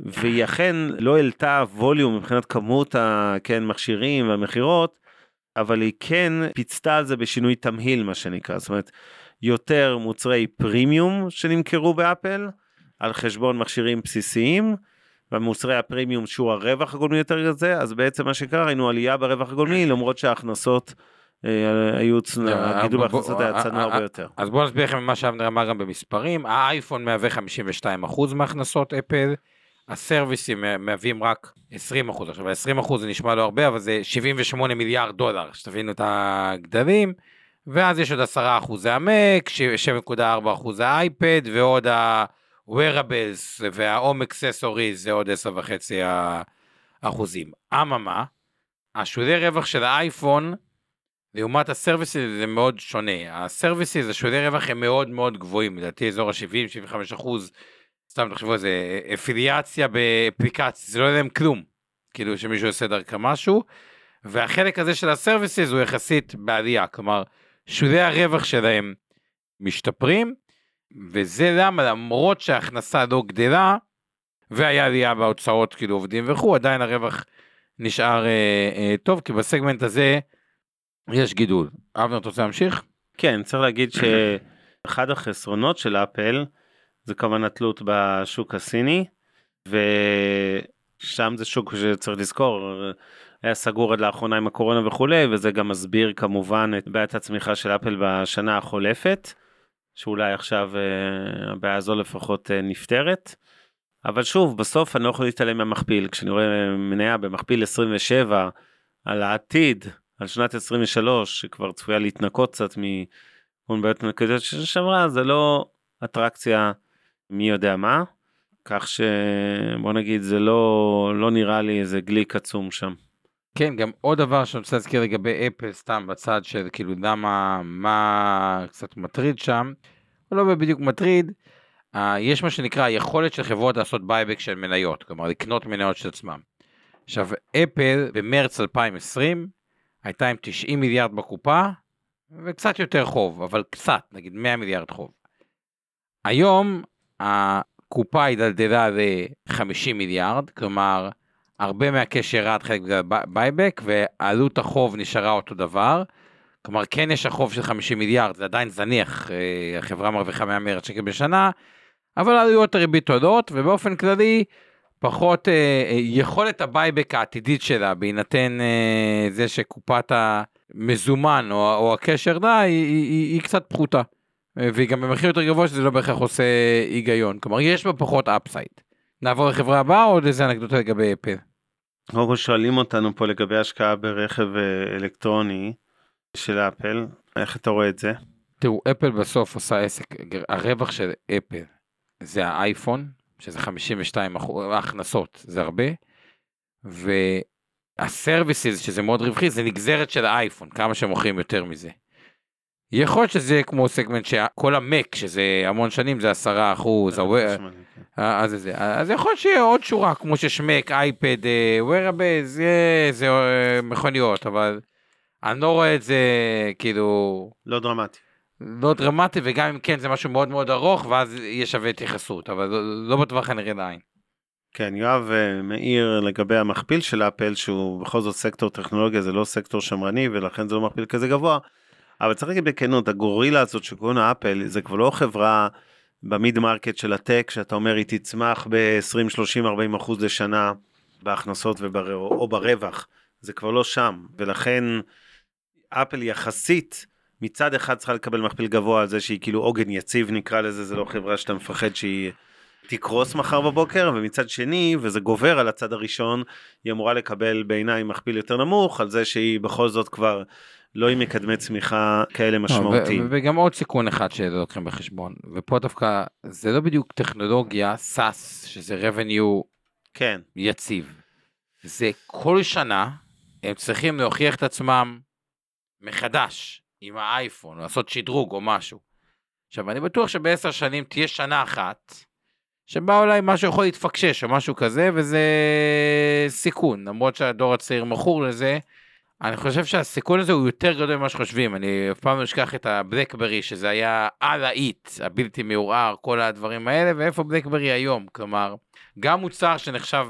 והיא אכן לא העלתה ווליום מבחינת כמות ה, כן, והמכירות, אבל היא כן פיצתה על זה בשינוי תמהיל מה שנקרא, זאת אומרת, יותר מוצרי פרימיום שנמכרו באפל, על חשבון מכשירים בסיסיים, במוצרי הפרימיום שיעור הרווח הגולמי יותר גדול, אז בעצם מה שקרה ראינו עלייה ברווח הגולמי למרות שההכנסות אה, היו, לא, הגידול בוא- בהכנסות בוא- היה צנוע אה, הרבה אה, יותר. אז בואו נסביר לכם מה שאבנר אמר גם במספרים. האייפון מהווה 52% מהכנסות אפל, הסרוויסים מהווים רק 20%. עכשיו, 20% זה נשמע לא הרבה, אבל זה 78 מיליארד דולר, שתבינו את הגדלים. ואז יש עוד 10% זה המק, 7.4% זה האייפד, ועוד ה-wearables וה-home accessories זה עוד 10.5 אחוזים. אממה, השולי רווח של האייפון לעומת הסרוויסיס זה מאוד שונה. הסרוויסיס, השולי רווח הם מאוד מאוד גבוהים, לדעתי אזור ה-70-75 אחוז, סתם תחשבו על זה, אפיליאציה באפליקציה, זה לא יהיה להם כלום, כאילו שמישהו עושה דרכה משהו, והחלק הזה של הסרוויסיס הוא יחסית בעלייה, כלומר, שולי הרווח שלהם משתפרים, וזה למה למרות שההכנסה לא גדלה, והיה עלייה בהוצאות כאילו עובדים וכו', עדיין הרווח נשאר אה, אה, טוב, כי בסגמנט הזה יש גידול. אבנר, אתה רוצה להמשיך? כן, צריך להגיד שאחד החסרונות של אפל זה כמובן התלות בשוק הסיני, ושם זה שוק שצריך לזכור, היה סגור עד לאחרונה עם הקורונה וכולי, וזה גם מסביר כמובן את בעיית הצמיחה של אפל בשנה החולפת, שאולי עכשיו אה, הבעיה הזו לפחות אה, נפתרת. אבל שוב, בסוף אני לא יכול להתעלם מהמכפיל, כשאני רואה מניה במכפיל 27 על העתיד, על שנת 23, שכבר צפויה להתנקות קצת מכל בעיות של שעברה, זה לא אטרקציה מי יודע מה, כך שבוא נגיד זה לא, לא נראה לי איזה גליק עצום שם. כן, גם עוד דבר שאני רוצה להזכיר לגבי אפל, סתם בצד של כאילו למה, מה קצת מטריד שם, לא בדיוק מטריד, אה, יש מה שנקרא היכולת של חברות לעשות buyback של מניות, כלומר לקנות מניות של עצמם. עכשיו, אפל במרץ 2020 הייתה עם 90 מיליארד בקופה, וקצת יותר חוב, אבל קצת, נגיד 100 מיליארד חוב. היום הקופה הידלדלה ל-50 מיליארד, כלומר, הרבה מה cash ירד חלק בגלל buyback, ועלות החוב נשארה אותו דבר. כלומר, כן יש החוב של 50 מיליארד, זה עדיין זניח, אה, החברה מרוויחה 100 מיליארד שקל בשנה, אבל עלויות הריבית עולות, ובאופן כללי, פחות אה, אה, יכולת ה buyback העתידית שלה, בהינתן אה, זה שקופת המזומן או, או ה cash ירדה, היא, היא, היא, היא קצת פחותה. אה, והיא גם במחיר יותר גבוה שזה לא בהכרח עושה היגיון. כלומר, יש בה פחות upside. נעבור לחברה הבאה או עוד איזה אנקדוטה לגבי אפל? קודם כל שואלים אותנו פה לגבי השקעה ברכב אה, אלקטרוני של אפל, איך אתה רואה את זה? תראו, אפל בסוף עושה עסק, הרווח של אפל זה האייפון, שזה 52 אחוז, ההכנסות זה הרבה, והסרוויסס, שזה מאוד רווחי, זה נגזרת של האייפון, כמה שמוכרים יותר מזה. יכול להיות שזה יהיה כמו סגמנט שכל המק, שזה המון שנים, זה 10 אחוז, אז זה, אז יכול להיות שיהיה עוד שורה, כמו שיש מק, אייפד, wearables, זה, אה, מכוניות, אבל אני לא רואה את זה כאילו לא דרמטי. לא דרמטי, וגם אם כן זה משהו מאוד מאוד ארוך, ואז יהיה שווה התייחסות, אבל לא, לא בטווח הנראה לעין. כן, יואב אה, מעיר לגבי המכפיל של אפל, שהוא בכל זאת סקטור טכנולוגיה, זה לא סקטור שמרני, ולכן זה לא מכפיל כזה גבוה. אבל צריך להגיד בכנות, הגורילה הזאת שקוראים לה אפל, זה כבר לא חברה ב mid market של ה tech, שאתה אומר היא תצמח ב-20, 30, 40 אחוז לשנה בהכנסות ובר... או ברווח. זה כבר לא שם, ולכן אפל יחסית, מצד אחד צריכה לקבל מכפיל גבוה על זה שהיא כאילו עוגן יציב נקרא לזה, זה לא חברה שאתה מפחד שהיא תקרוס מחר בבוקר, ומצד שני, וזה גובר על הצד הראשון, היא אמורה לקבל בעיניי מכפיל יותר נמוך, על זה שהיא בכל זאת כבר לא עם מקדמי צמיחה כאלה לא, משמעותיים. וגם עוד סיכון אחד שלוקחים בחשבון, ופה דווקא זה לא בדיוק טכנולוגיה, SAS, שזה revenue כן, יציב. זה כל שנה הם צריכים להוכיח את עצמם מחדש עם האייפון, לעשות שדרוג או משהו. עכשיו, אני בטוח שבעשר שנים תהיה שנה אחת, שבה אולי משהו יכול להתפקשש או משהו כזה, וזה סיכון, למרות שהדור הצעיר מכור לזה. אני חושב שהסיכון הזה הוא יותר גדול ממה שחושבים, אני אף פעם לא אשכח את הבלקברי, שזה היה על האיט, הבלתי מעורער, כל הדברים האלה, ואיפה בלקברי היום, כלומר, גם מוצר שנחשב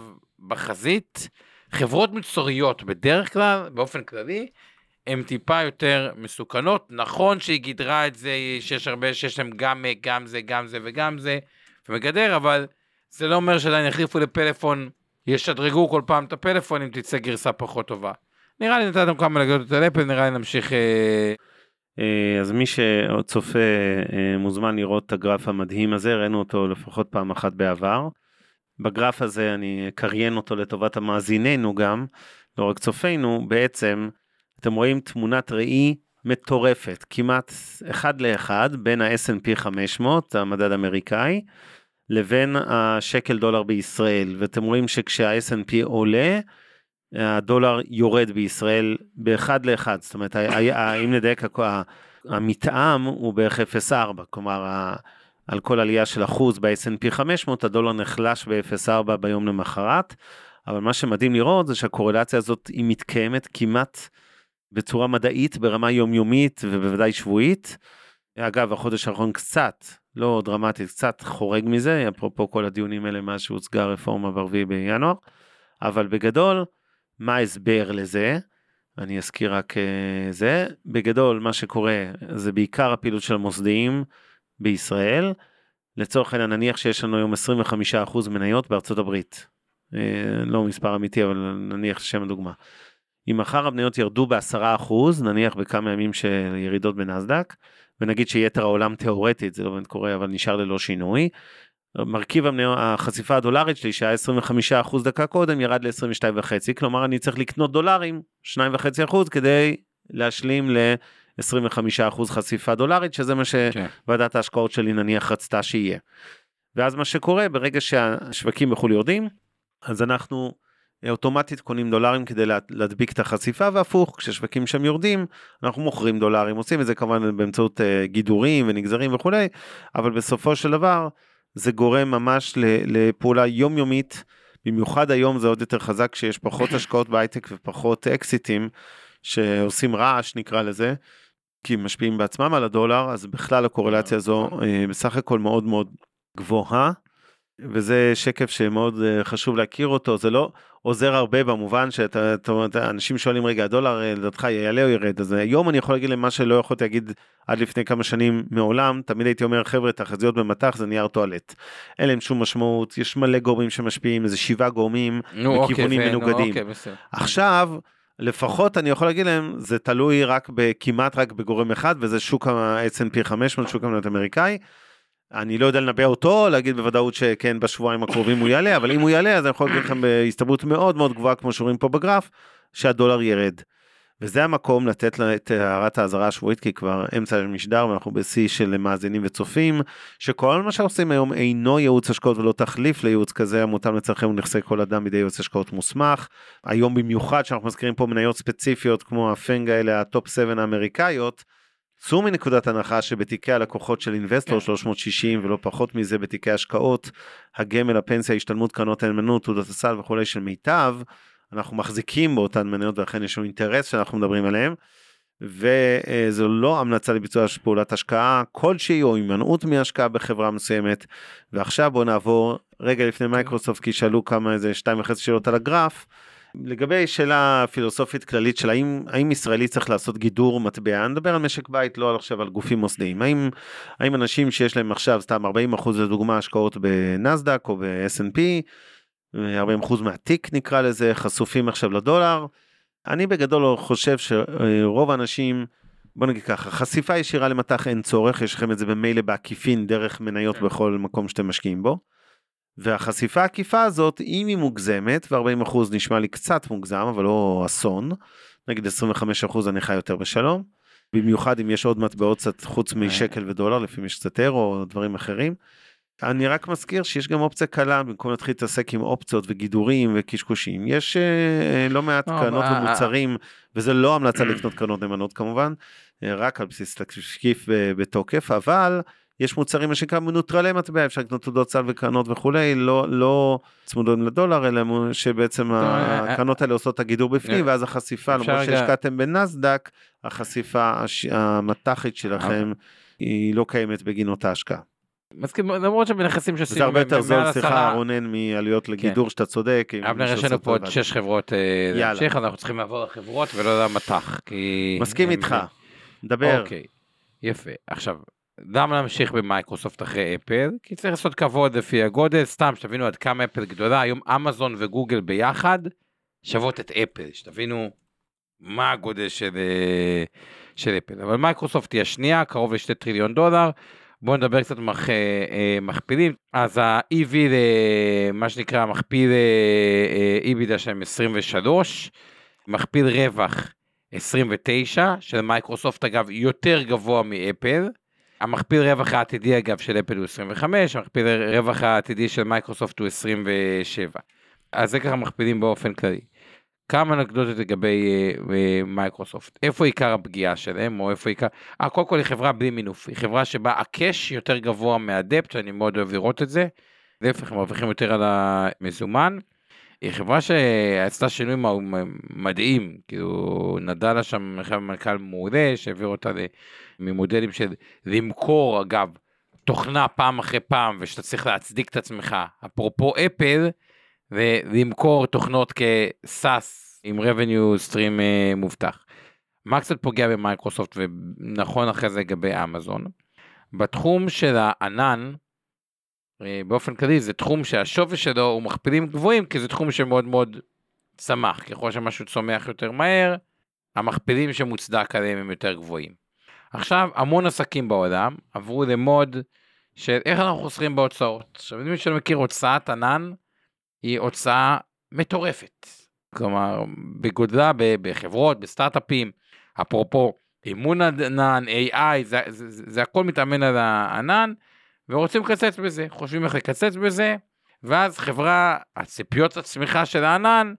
בחזית, חברות מצוריות בדרך כלל, באופן כללי, הן טיפה יותר מסוכנות. נכון שהיא גידרה את זה, שיש הרבה שיש להם גם, גם זה, גם זה וגם זה, ומגדר, אבל זה לא אומר שעדיין יחליפו לפלאפון, ישדרגו כל פעם את הפלאפון אם תצא גרסה פחות טובה. נראה לי נתתם כמה נגדות על אפל, נראה לי נמשיך... אה, אה, אז מי שעוד צופה אה, מוזמן לראות את הגרף המדהים הזה, ראינו אותו לפחות פעם אחת בעבר. בגרף הזה אני אקריין אותו לטובת המאזיננו גם, לא רק צופינו, בעצם אתם רואים תמונת ראי מטורפת, כמעט אחד לאחד בין ה-S&P 500, המדד האמריקאי, לבין השקל דולר בישראל, ואתם רואים שכשה-S&P עולה, הדולר יורד בישראל באחד לאחד, זאת אומרת, אם נדייק, המתאם הוא בערך 0.4, כלומר, על כל עלייה של אחוז ב-S&P 500, הדולר נחלש ב-0.4 ביום למחרת, אבל מה שמדהים לראות זה שהקורלציה הזאת היא מתקיימת כמעט בצורה מדעית ברמה יומיומית ובוודאי שבועית. אגב, החודש האחרון קצת, לא דרמטית, קצת חורג מזה, אפרופו כל הדיונים האלה מאז שהוצגה הרפורמה ב-4 בינואר, אבל בגדול, מה ההסבר לזה? אני אזכיר רק אה, זה. בגדול, מה שקורה זה בעיקר הפעילות של המוסדיים בישראל. לצורך העניין, נניח שיש לנו היום 25% מניות בארצות הברית. אה, לא מספר אמיתי, אבל נניח לשם הדוגמה. אם מחר המניות ירדו ב-10%, נניח בכמה ימים של ירידות בנסדק, ונגיד שיתר העולם תיאורטית, זה לא באמת קורה, אבל נשאר ללא שינוי, מרכיב החשיפה הדולרית שלי שהיה 25% דקה קודם ירד ל-22.5, כלומר אני צריך לקנות דולרים 2.5% כדי להשלים ל-25% חשיפה דולרית, שזה מה כן. שוועדת ההשקעות שלי נניח רצתה שיהיה. ואז מה שקורה, ברגע שהשווקים בחו"ל יורדים, אז אנחנו אוטומטית קונים דולרים כדי לה- להדביק את החשיפה, והפוך, כששווקים שם יורדים, אנחנו מוכרים דולרים, עושים את זה כמובן באמצעות אה, גידורים ונגזרים וכולי, אבל בסופו של דבר, זה גורם ממש לפעולה יומיומית, במיוחד היום זה עוד יותר חזק כשיש פחות השקעות בהייטק ופחות אקזיטים שעושים רעש נקרא לזה, כי הם משפיעים בעצמם על הדולר, אז בכלל הקורלציה הזו אה, בסך הכל מאוד מאוד גבוהה. וזה שקף שמאוד אה, חשוב להכיר אותו, זה לא עוזר הרבה במובן שאתה, אתה אומר, אנשים שואלים רגע הדולר אה, לדעתך יעלה או ירד, אז היום אני יכול להגיד להם מה שלא יכולתי להגיד עד לפני כמה שנים מעולם, תמיד הייתי אומר חבר'ה תחזיות במטח זה נייר טואלט, אין להם שום משמעות, יש מלא גורמים שמשפיעים, איזה שבעה גורמים נו, אוקיי, בכיוונים נו, מנוגדים. אוקיי, בסדר. עכשיו, לפחות אני יכול להגיד להם, זה תלוי רק כמעט רק בגורם אחד, וזה שוק ה-S&P 500, שוק המניות האמריקאי. אני לא יודע לנבא אותו, להגיד בוודאות שכן בשבועיים הקרובים הוא יעלה, אבל אם הוא יעלה אז אני יכול להגיד לכם בהסתברות מאוד מאוד גבוהה, כמו שרואים פה בגרף, שהדולר ירד. וזה המקום לתת לה את הערת האזהרה השבועית, כי כבר אמצע המשדר ואנחנו בשיא של מאזינים וצופים, שכל מה שעושים היום אינו ייעוץ השקעות ולא תחליף לייעוץ כזה המותאם לצרכי ונכסי כל אדם בידי יועץ השקעות מוסמך. היום במיוחד שאנחנו מזכירים פה מניות ספציפיות כמו ה FAANG האלה, ה top 7 האמריקאיות, צאו מנקודת הנחה שבתיקי הלקוחות של אינבסטור 360 ולא פחות מזה בתיקי השקעות, הגמל, הפנסיה, השתלמות, קרנות הנאמנות, תעודת הסל וכולי של מיטב, אנחנו מחזיקים באותן מניות ולכן יש לנו אינטרס שאנחנו מדברים עליהם. וזו לא המלצה לביצוע פעולת השקעה כלשהי או הימנעות מהשקעה בחברה מסוימת. ועכשיו בואו נעבור רגע לפני מייקרוסופט כי שאלו כמה איזה שתיים וחצי שאלות על הגרף. לגבי שאלה פילוסופית כללית של האם, האם ישראלי צריך לעשות גידור מטבע, אני מדבר על משק בית, לא עכשיו על גופים מוסדיים. האם, האם אנשים שיש להם עכשיו סתם 40% לדוגמה השקעות בנסדק או ב-S&P, 40% מהתיק נקרא לזה, חשופים עכשיו לדולר. אני בגדול חושב שרוב האנשים, בוא נגיד ככה, חשיפה ישירה למטח אין צורך, יש לכם את זה במילא בעקיפין דרך מניות בכל מקום שאתם משקיעים בו. והחשיפה העקיפה הזאת, אם היא מוגזמת, ו-40% נשמע לי קצת מוגזם, אבל לא אסון, נגיד 25% אני חי יותר בשלום. במיוחד אם יש עוד מטבעות קצת חוץ משקל ודולר, לפעמים יש קצת אירו או דברים אחרים. אני רק מזכיר שיש גם אופציה קלה, במקום להתחיל להתעסק עם אופציות וגידורים וקשקושים. יש אה, לא מעט לא, קרנות ומוצרים, וזה לא המלצה לקנות קרנות נאמנות כמובן, אה, רק על בסיס תשקיף אה, בתוקף, אבל יש מוצרים מה שנקרא מנוטרלי מטבע, אפשר לקנות תעודות סל וקרנות וכולי, לא, לא צמודות לדולר, אלא שבעצם אה, הקרנות האלה עושות את הגידור בפנים, אה, ואז החשיפה, למרות שהשקעתם בנסדק, החשיפה הש- המטחית שלכם היא לא קיימת בגין אותה השקעה. מסכים, למרות שבנכסים שעושים וזה הרבה יותר זול, סליחה רונן, מעלויות לגידור שאתה צודק. אבנר, יש לנו פה עוד שש חברות אה. להמשיך, אנחנו צריכים לעבור לחברות ולא למטח, כי... מסכים איתך, דבר. אוקיי, יפה. עכשיו, למה להמשיך במייקרוסופט אחרי אפל? כי צריך לעשות כבוד לפי הגודל, סתם שתבינו עד כמה אפל גדולה, היום אמזון וגוגל ביחד שוות את אפל, שתבינו מה הגודל של, אה, של אפל. אבל מייקרוסופט היא השנייה, קרוב ל-2 טריליון דולר. בואו נדבר קצת מח, אה, אה, מכפילים. אז ה-EV, מה שנקרא מכפיל אה, EBITDA שלהם 23, מכפיל רווח 29, של מייקרוסופט אגב יותר גבוה מאפל. המכפיל רווח העתידי אגב של אפל הוא 25, המכפיל רווח העתידי של מייקרוסופט הוא 27. אז זה ככה מכפילים באופן כללי. כמה אנקדוטות לגבי אה, אה, מייקרוסופט, איפה עיקר הפגיעה שלהם, או איפה עיקר, אה, קודם כל היא חברה בלי מינוף, היא חברה שבה הקאש יותר גבוה מהדפט, שאני מאוד אוהב לראות את זה, להפך, הם מרוויחים יותר על המזומן. היא חברה שעשתה שינוי מדהים, כאילו נדלה שם מנכ"ל מעולה שהעביר אותה ממודלים של למכור אגב תוכנה פעם אחרי פעם ושאתה צריך להצדיק את עצמך, אפרופו אפל, ולמכור תוכנות כסאס עם revenue stream אה, מובטח. מה קצת פוגע במייקרוסופט ונכון אחרי זה לגבי אמזון. בתחום של הענן, באופן כללי זה תחום שהשווי שלו הוא מכפילים גבוהים כי זה תחום שמאוד מאוד צמח ככל שמשהו צומח יותר מהר המכפילים שמוצדק עליהם הם יותר גבוהים. עכשיו המון עסקים בעולם עברו למוד של איך אנחנו חוסכים בהוצאות. עכשיו מי שלא מכיר הוצאת ענן היא הוצאה מטורפת. כלומר בגודלה בחברות בסטארט-אפים אפרופו אימון ענן AI זה, זה, זה, זה הכל מתאמן על הענן ורוצים לקצץ בזה, חושבים איך לקצץ בזה, ואז חברה, הציפיות הצמיחה של הענן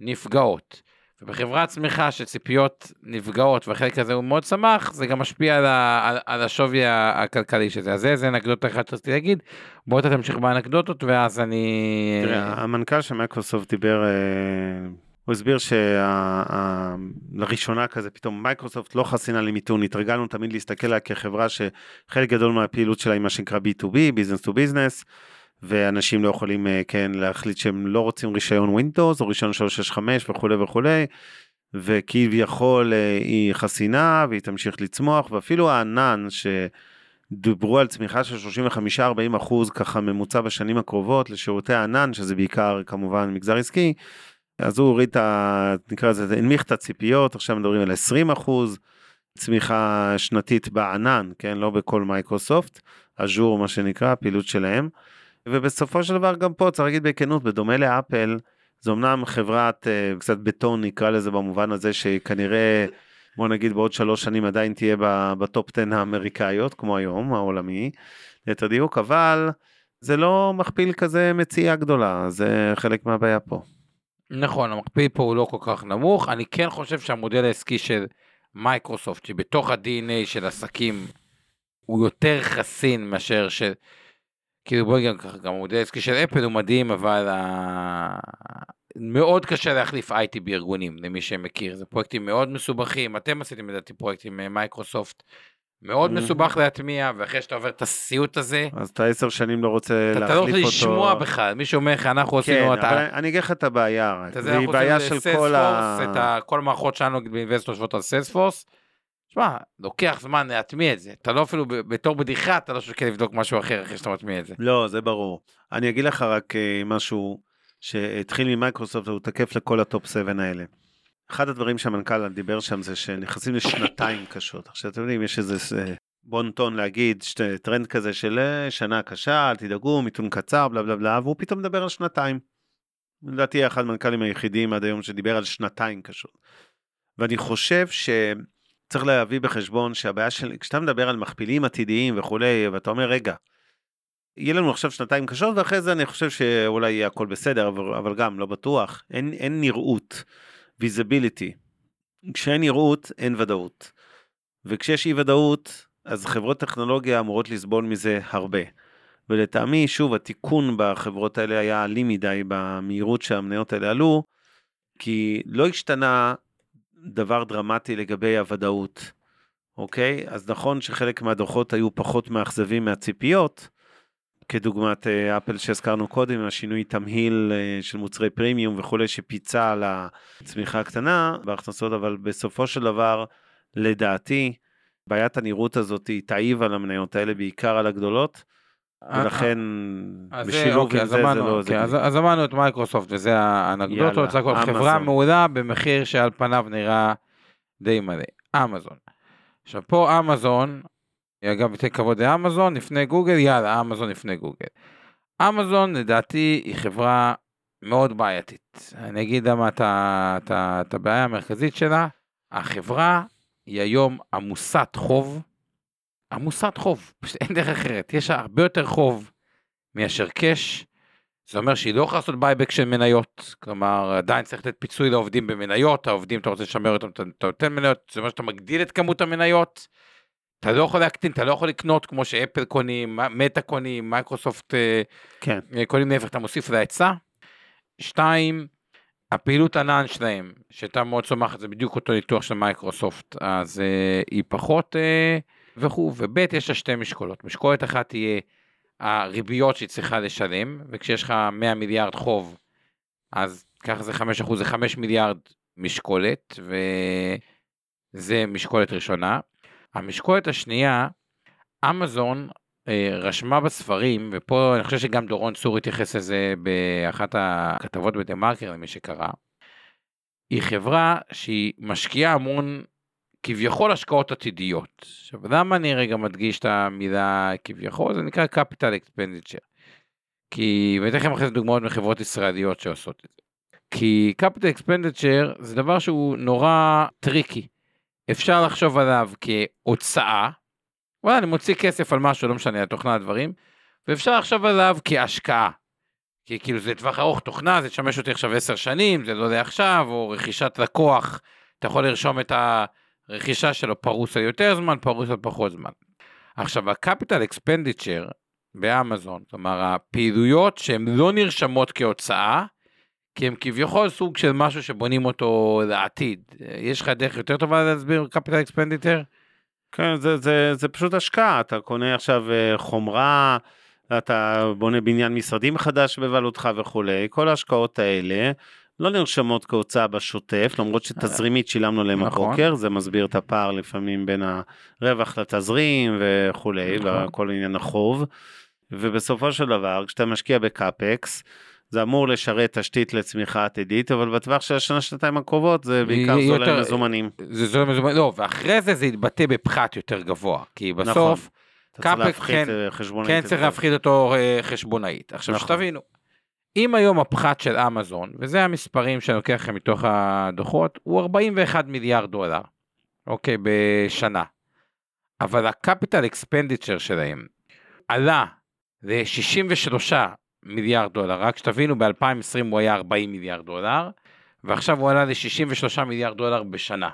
נפגעות. ובחברת צמיחה שציפיות נפגעות והחלק הזה הוא מאוד צמח, זה גם משפיע על, ה, על, על השווי הכלכלי של זה. אז זה, זה אנקדוטה אחת שרציתי להגיד. בוא תמשיך באנקדוטות ואז אני... תראה, המנכ"ל של מייקרוסופט דיבר, אה, הוא הסביר שלראשונה כזה פתאום מייקרוסופט לא חסינה למיתון, התרגלנו תמיד להסתכל עליה כחברה שחלק גדול מהפעילות שלה היא מה שנקרא B2B, Business to Business, ואנשים לא יכולים אה, כן להחליט שהם לא רוצים רישיון Windows או רישיון 365 וכולי וכולי. וכביכול אה, היא חסינה והיא תמשיך לצמוח ואפילו הענן שדיברו על צמיחה של 35-40 אחוז ככה ממוצע בשנים הקרובות לשירותי הענן שזה בעיקר כמובן מגזר עסקי. אז הוא הוריד את ה... נקרא לזה, הנמיך את הציפיות, עכשיו מדברים על 20 אחוז צמיחה שנתית בענן, כן, לא בכל מייקרוסופט, אג'ור מה שנקרא, הפעילות שלהם. ובסופו של דבר גם פה צריך להגיד בכנות, בדומה לאפל, זו אמנם חברת uh, קצת בטון נקרא לזה במובן הזה שכנראה בוא נגיד בעוד שלוש שנים עדיין תהיה ב top 10 האמריקאיות כמו היום העולמי ליתר דיוק אבל זה לא מכפיל כזה מציאה גדולה זה חלק מהבעיה פה. נכון, המכפיל פה הוא לא כל כך נמוך. אני כן חושב שהמודל העסקי של מייקרוסופט, שבתוך ה-DNA של עסקים, הוא יותר חסין מאשר של... כאילו בוא גם ככה, גם המודל העסקי של אפל הוא מדהים, אבל ה... מאוד קשה להחליף IT בארגונים, למי שמכיר. זה פרויקטים מאוד מסובכים. אתם עשיתם לדעתי פרויקטים עם מייקרוסופט. מאוד Mhm. מסובך להטמיע, ואחרי שאתה עובר את הסיוט הזה, אז אתה עשר שנים לא רוצה אתה אתה לא להחליף רוצה אותו. לשמוע בכלל. מישהו אומר לך, אנחנו כן, עשינו את אבל. אני אגיד לך את הבעיה, רק, אנחנו בעיה של כל ה... את. כל המערכות שלנו באינבסט יושבות על סיילספורס. שמע, לוקח זמן להטמיע את זה. אתה לא אפילו בתור בדיחה, אתה לא שוקל לבדוק משהו אחר אחרי שאתה מטמיע את זה. לא, זה ברור. אני אגיד לך רק אה, משהו שהתחיל ממייקרוסופט והוא תקף לכל ה top 7 האלה. אחד הדברים שהמנכ"ל דיבר שם זה שנכנסים לשנתיים קשות. עכשיו אתם יודעים, יש איזה אה, בון טון להגיד, שת- טרנד כזה של אה, שנה קשה, אל תדאגו, מיתון קצר, בלה בלה בלה, והוא פתאום מדבר על שנתיים. לדעתי אחד המנכ"לים היחידים עד היום שדיבר על שנתיים קשות. ואני חושב שצריך להביא בחשבון שהבעיה של, כשאתה מדבר על מכפילים עתידיים וכולי, ואתה אומר, רגע, יהיה לנו עכשיו שנתיים קשות, ואחרי זה אני חושב שאולי יהיה הכל בסדר, אבל, אבל גם לא בטוח. אין, אין נראות, visibility. כשאין נראות, אין ודאות. וכשיש אי ודאות, אז חברות טכנולוגיה אמורות לסבול מזה הרבה. ולטעמי, שוב, התיקון בחברות האלה היה עלי מדי במהירות שהמניות האלה עלו, כי לא השתנה דבר דרמטי לגבי הוודאות, אוקיי? אז נכון שחלק מהדוחות היו פחות מאכזבים מהציפיות, כדוגמת אה, אפל שהזכרנו קודם, השינוי תמהיל אה, של מוצרי פרימיום וכולי, שפיצה על הצמיחה הקטנה בהכנסות, אבל בסופו של דבר, לדעתי, בעיית הנראות הזאת היא תעיב על המניות האלה, בעיקר על הגדולות, ולכן אז בשילוב אוקיי, עם אז זה, זה לא... אוקיי, אז, אז אמרנו את מייקרוסופט וזה האנקדוטות, יאללה, הכל חברה. מעולה במחיר שעל פניו נראה די מלא. אמזון. עכשיו פה אמזון, אגב ניתן כבוד לאמזון לפני גוגל, יאללה אמזון לפני גוגל. אמזון לדעתי היא חברה מאוד בעייתית. אני אגיד למה את הבעיה המרכזית שלה. החברה היא היום עמוסת חוב. עמוסת חוב, פשוט אין דרך אחרת. יש לה הרבה יותר חוב מאשר cash. זה אומר שהיא לא יכולה לעשות buyback של מניות, כלומר עדיין צריך לתת פיצוי לעובדים במניות, העובדים אתה רוצה לשמר אותם, אתה נותן מניות, זה אומר שאתה מגדיל את כמות המניות, אתה לא יכול להקטין, אתה לא יכול לקנות כמו שאפל קונים, מטא קונים, מייקרוסופט אה, כן, אה, קונים להפך, אתה מוסיף להיצע. שתיים, הפעילות ענן שלהם, שהייתה מאוד צומחת, זה בדיוק אותו ניתוח של מייקרוסופט, אז אה, היא פחות אה, וכו', וב' יש לה שתי משקולות, משקולת אחת תהיה הריביות שהיא צריכה לשלם, וכשיש לך 100 מיליארד חוב, אז ככה זה 5 אחוז, זה 5 מיליארד משקולת, וזה משקולת ראשונה. המשקולת השנייה, אמזון אה, רשמה בספרים, ופה אני חושב שגם דורון צור התייחס לזה באחת הכתבות בדה מרקר למי שקרא, היא חברה שהיא משקיעה המון כביכול השקעות עתידיות. עכשיו למה אני רגע מדגיש את המילה כביכול? זה נקרא capital expenditure. כי, ואני אתן לכם אחרי זה דוגמאות מחברות ישראליות שעושות את זה. כי capital expenditure זה דבר שהוא נורא טריקי. אפשר לחשוב עליו כהוצאה, וואלה אני מוציא כסף על משהו, לא משנה, על תוכנה הדברים, ואפשר לחשוב עליו כהשקעה. כי כאילו זה טווח ארוך תוכנה, זה תשמש אותי עכשיו עשר שנים, זה לא לעכשיו, או רכישת לקוח, אתה יכול לרשום את הרכישה שלו פרוס על יותר זמן, פרוס על פחות זמן. עכשיו, ה-capital expenditure באמזון, כלומר הפעילויות שהן לא נרשמות כהוצאה, כי הם כביכול סוג של משהו שבונים אותו לעתיד. יש לך דרך יותר טובה להסביר capital expenditure? כן, זה, זה, זה פשוט השקעה, אתה קונה עכשיו אה, חומרה, אתה בונה בניין משרדים מחדש בבעלותך וכולי, כל ההשקעות האלה לא נרשמות כהוצאה בשוטף, למרות שתזרימית שילמנו להם נכון. הבוקר, זה מסביר את הפער לפעמים בין הרווח לתזרים וכולי, נכון. וכל עניין החוב. ובסופו של דבר, כשאתה משקיע בקאפקס, זה אמור לשרת תשתית לצמיחה עתידית, אבל בטווח של השנה-שנתיים הקרובות זה בעיקר יהיה זול יותר- למזומנים. זה זול מזומן, לא, ואחרי זה זה יתבטא בפחת יותר גבוה, כי בסוף נכון. אתה צריך קאפק כן- אה, חשבונאית. כן צריך. להפחית אותו אה, חשבונאית. עכשיו נכון. שתבינו, אם היום הפחת של אמזון, וזה המספרים שאני לוקח לכם מתוך הדוחות, הוא 41 מיליארד דולר, אוקיי, בשנה. אבל הקפיטל אקספנדיצ'ר שלהם עלה ל-63 מיליארד דולר, רק שתבינו, ב-2020 הוא היה 40 מיליארד דולר, ועכשיו הוא עלה ל-63 מיליארד דולר בשנה.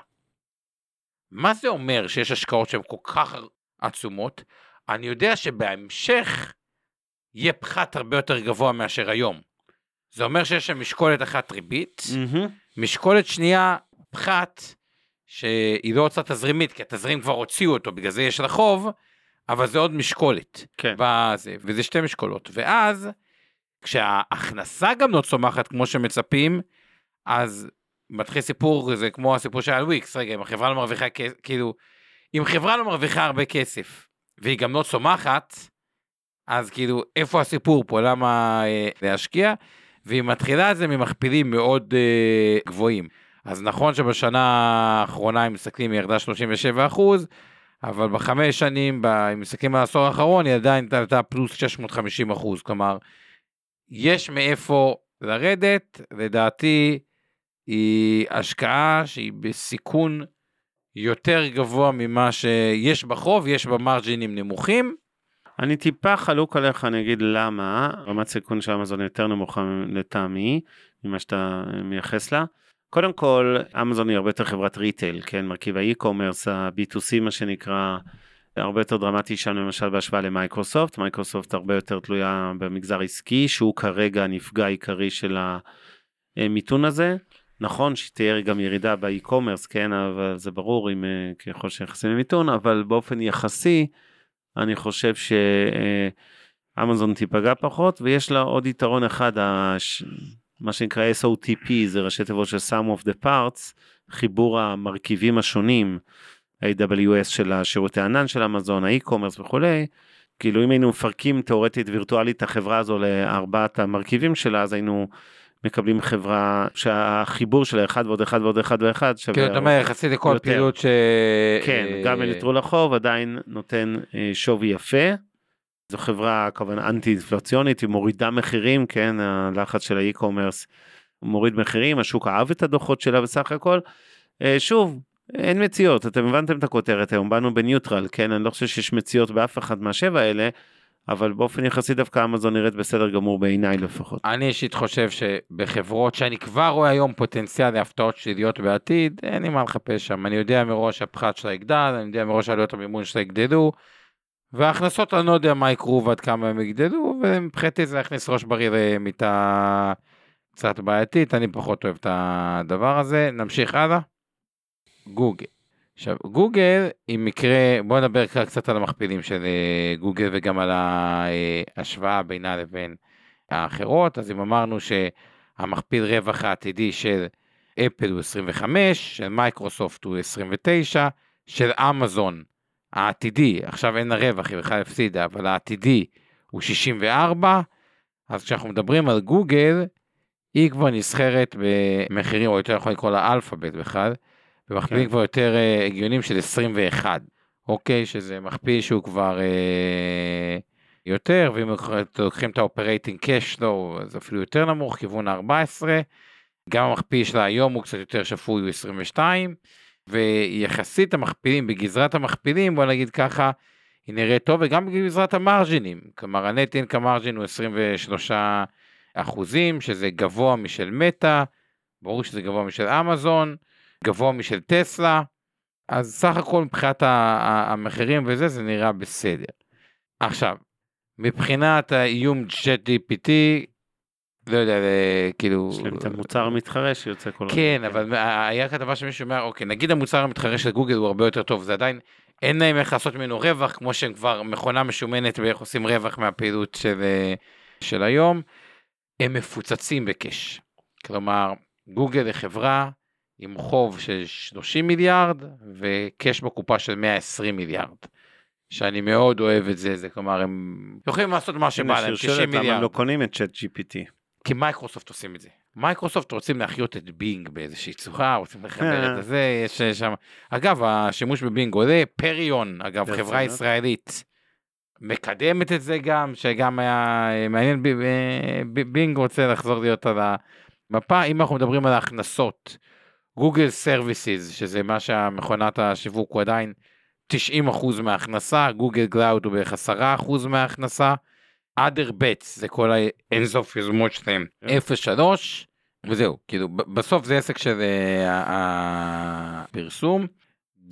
מה זה אומר שיש השקעות שהן כל כך עצומות? אני יודע שבהמשך יהיה פחת הרבה יותר גבוה מאשר היום. זה אומר שיש שם משקולת אחת ריבית, מהמם. משקולת שנייה פחת, שהיא לא הוצאה תזרימית, כי התזרים כבר הוציאו אותו, בגלל זה יש לה חוב, אבל זה עוד משקולת. כן. בזה, וזה שתי משקולות. ואז, כשההכנסה גם לא צומחת כמו שמצפים, אז מתחיל סיפור, זה כמו הסיפור שהיה על וויקס, רגע, אם החברה לא מרוויחה, כ- כאילו, אם חברה לא מרוויחה הרבה כסף, והיא גם לא צומחת, אז כאילו, איפה הסיפור פה, למה אה, להשקיע? והיא מתחילה את זה ממכפילים מאוד אה, גבוהים. אז נכון שבשנה האחרונה, אם מסתכלים, היא ירדה 37 אחוז, אבל בחמש שנים, ב- אם מסתכלים על העשור האחרון, היא עדיין עלתה פלוס 650 אחוז. כלומר, יש מאיפה לרדת, לדעתי, היא השקעה שהיא בסיכון יותר גבוה ממה שיש בחוב, יש בה מרג'ינים נמוכים. אני טיפה חלוק עליך, אני אגיד למה, רמת סיכון של אמזון יותר נמוכה לטעמי, ממה שאתה מייחס לה. קודם כל, אמזון היא הרבה יותר חברת retail, כן, מרכיב ה e-commerce, ה-B2C מה שנקרא, הרבה יותר דרמטי שם למשל בהשוואה למייקרוסופט, מייקרוסופט הרבה יותר תלויה במגזר עסקי, שהוא כרגע הנפגע העיקרי של המיתון הזה. נכון שתהיה גם ירידה באי-קומרס, כן, אבל זה ברור אם אה, ככל שנכנסים למיתון, אבל באופן יחסי, אני חושב שאמזון תיפגע פחות, ויש לה עוד יתרון אחד, הש... מה שנקרא SOTP, זה ראשי תיבות של Sum of the Parts, חיבור המרכיבים השונים, AWS של השירותי ענן של אמזון, האי-קומרס וכולי, כאילו אם היינו מפרקים תאורטית וירטואלית את החברה הזו לארבעת המרכיבים שלה, אז היינו מקבלים חברה שהחיבור של האחד ועוד אחד ועוד אחד ואחד שווה... כאילו אתה אומר יחסית לכל פעילות ש... כן, גם בנטרול החוב עדיין נותן אה, שווי יפה. זו חברה כמובן אנטי אינפלציונית, היא מורידה מחירים, כן, הלחץ של האי-קומרס מוריד מחירים, השוק אהב את הדוחות שלה בסך הכל. אה, שוב, אין מציאות, אתם הבנתם את הכותרת היום, באנו בניוטרל, כן, אני לא חושב שיש מציאות באף אחד מהשבע האלה, אבל באופן יחסי דווקא אמזון נראית בסדר גמור בעיניי לפחות. אני אישית חושב שבחברות שאני כבר רואה היום פוטנציאל להפתעות שליליות בעתיד, אין לי מה לחפש שם. אני יודע מראש הפחת שלה יגדל, אני יודע מראש עלויות המימון שלה יגדלו, וההכנסות אני לא יודע מה יקרו ועד כמה הם יגדלו, ומבחינתי זה להכניס ראש בריא למיטה קצת בעייתית, אני פחות אוהב את הדבר הזה. נמשיך הלאה. גוגל. עכשיו, גוגל היא מקרה, בואו נדבר קצת על המכפילים של אה, גוגל וגם על ההשוואה בינה לבין האחרות. אז אם אמרנו שהמכפיל רווח העתידי של אפל הוא 25, של מייקרוסופט הוא 29, של אמזון העתידי, עכשיו אין הרווח, היא בכלל הפסידה, אבל העתידי הוא 64, אז כשאנחנו מדברים על גוגל, היא כבר נסחרת במחירים, או יותר יכול לקרוא לה אלפאבית בכלל, במכפילים כן. כבר יותר אה, הגיוניים של 21, אוקיי? שזה מכפיל שהוא כבר אה, יותר, ואם לוקחים את ה operating cash שלו, זה אפילו יותר נמוך, כיוון 14. גם המכפיל שלה היום הוא קצת יותר שפוי, הוא 22. ויחסית המכפילים, בגזרת המכפילים, בוא נגיד ככה, היא נראית טוב, וגם בגזרת המרג'ינים. כלומר, ה net income margin הוא 23 אחוזים, שזה גבוה משל מטא, ברור שזה גבוה משל אמזון. גבוה משל טסלה, אז סך הכל מבחינת המחירים וזה, זה נראה בסדר. עכשיו, מבחינת האיום צ'אט GPT, לא יודע, כאילו... יש להם את המוצר המתחרה שיוצא כל הזמן. כן, אבל היה כתבה שמישהו אומר, אוקיי, נגיד המוצר המתחרה של גוגל הוא הרבה יותר טוב, זה עדיין, אין להם איך לעשות ממנו רווח, כמו שהם כבר מכונה משומנת ואיך עושים רווח מהפעילות של, של היום. הם מפוצצים בקאש. כלומר, גוגל היא חברה עם חוב של 30 מיליארד ו cash בקופה של 120 מיליארד. שאני מאוד אוהב את זה, זה כלומר הם יכולים לעשות מה שבא להם, 90 מיליארד. למה הם לא קונים את ChatGPT? כי מייקרוסופט עושים את זה. מייקרוסופט רוצים להחיות את בינג באיזושהי צורה, רוצים לחבר את זה, יש שם... אגב, השימוש בבינג עולה, פריון, אגב, חברה ישראלית, מקדמת את זה גם, שגם היה מעניין, בינג רוצה לחזור להיות על המפה, אם אנחנו מדברים על ההכנסות. Google Services, שזה מה שהמכונת השיווק הוא עדיין 90% מההכנסה, Google Cloud הוא בערך 10% מההכנסה, other bets זה כל האינסוף יוזמות שלהם, 0.3 כן. וזהו, כאילו בסוף זה עסק של אה, הפרסום.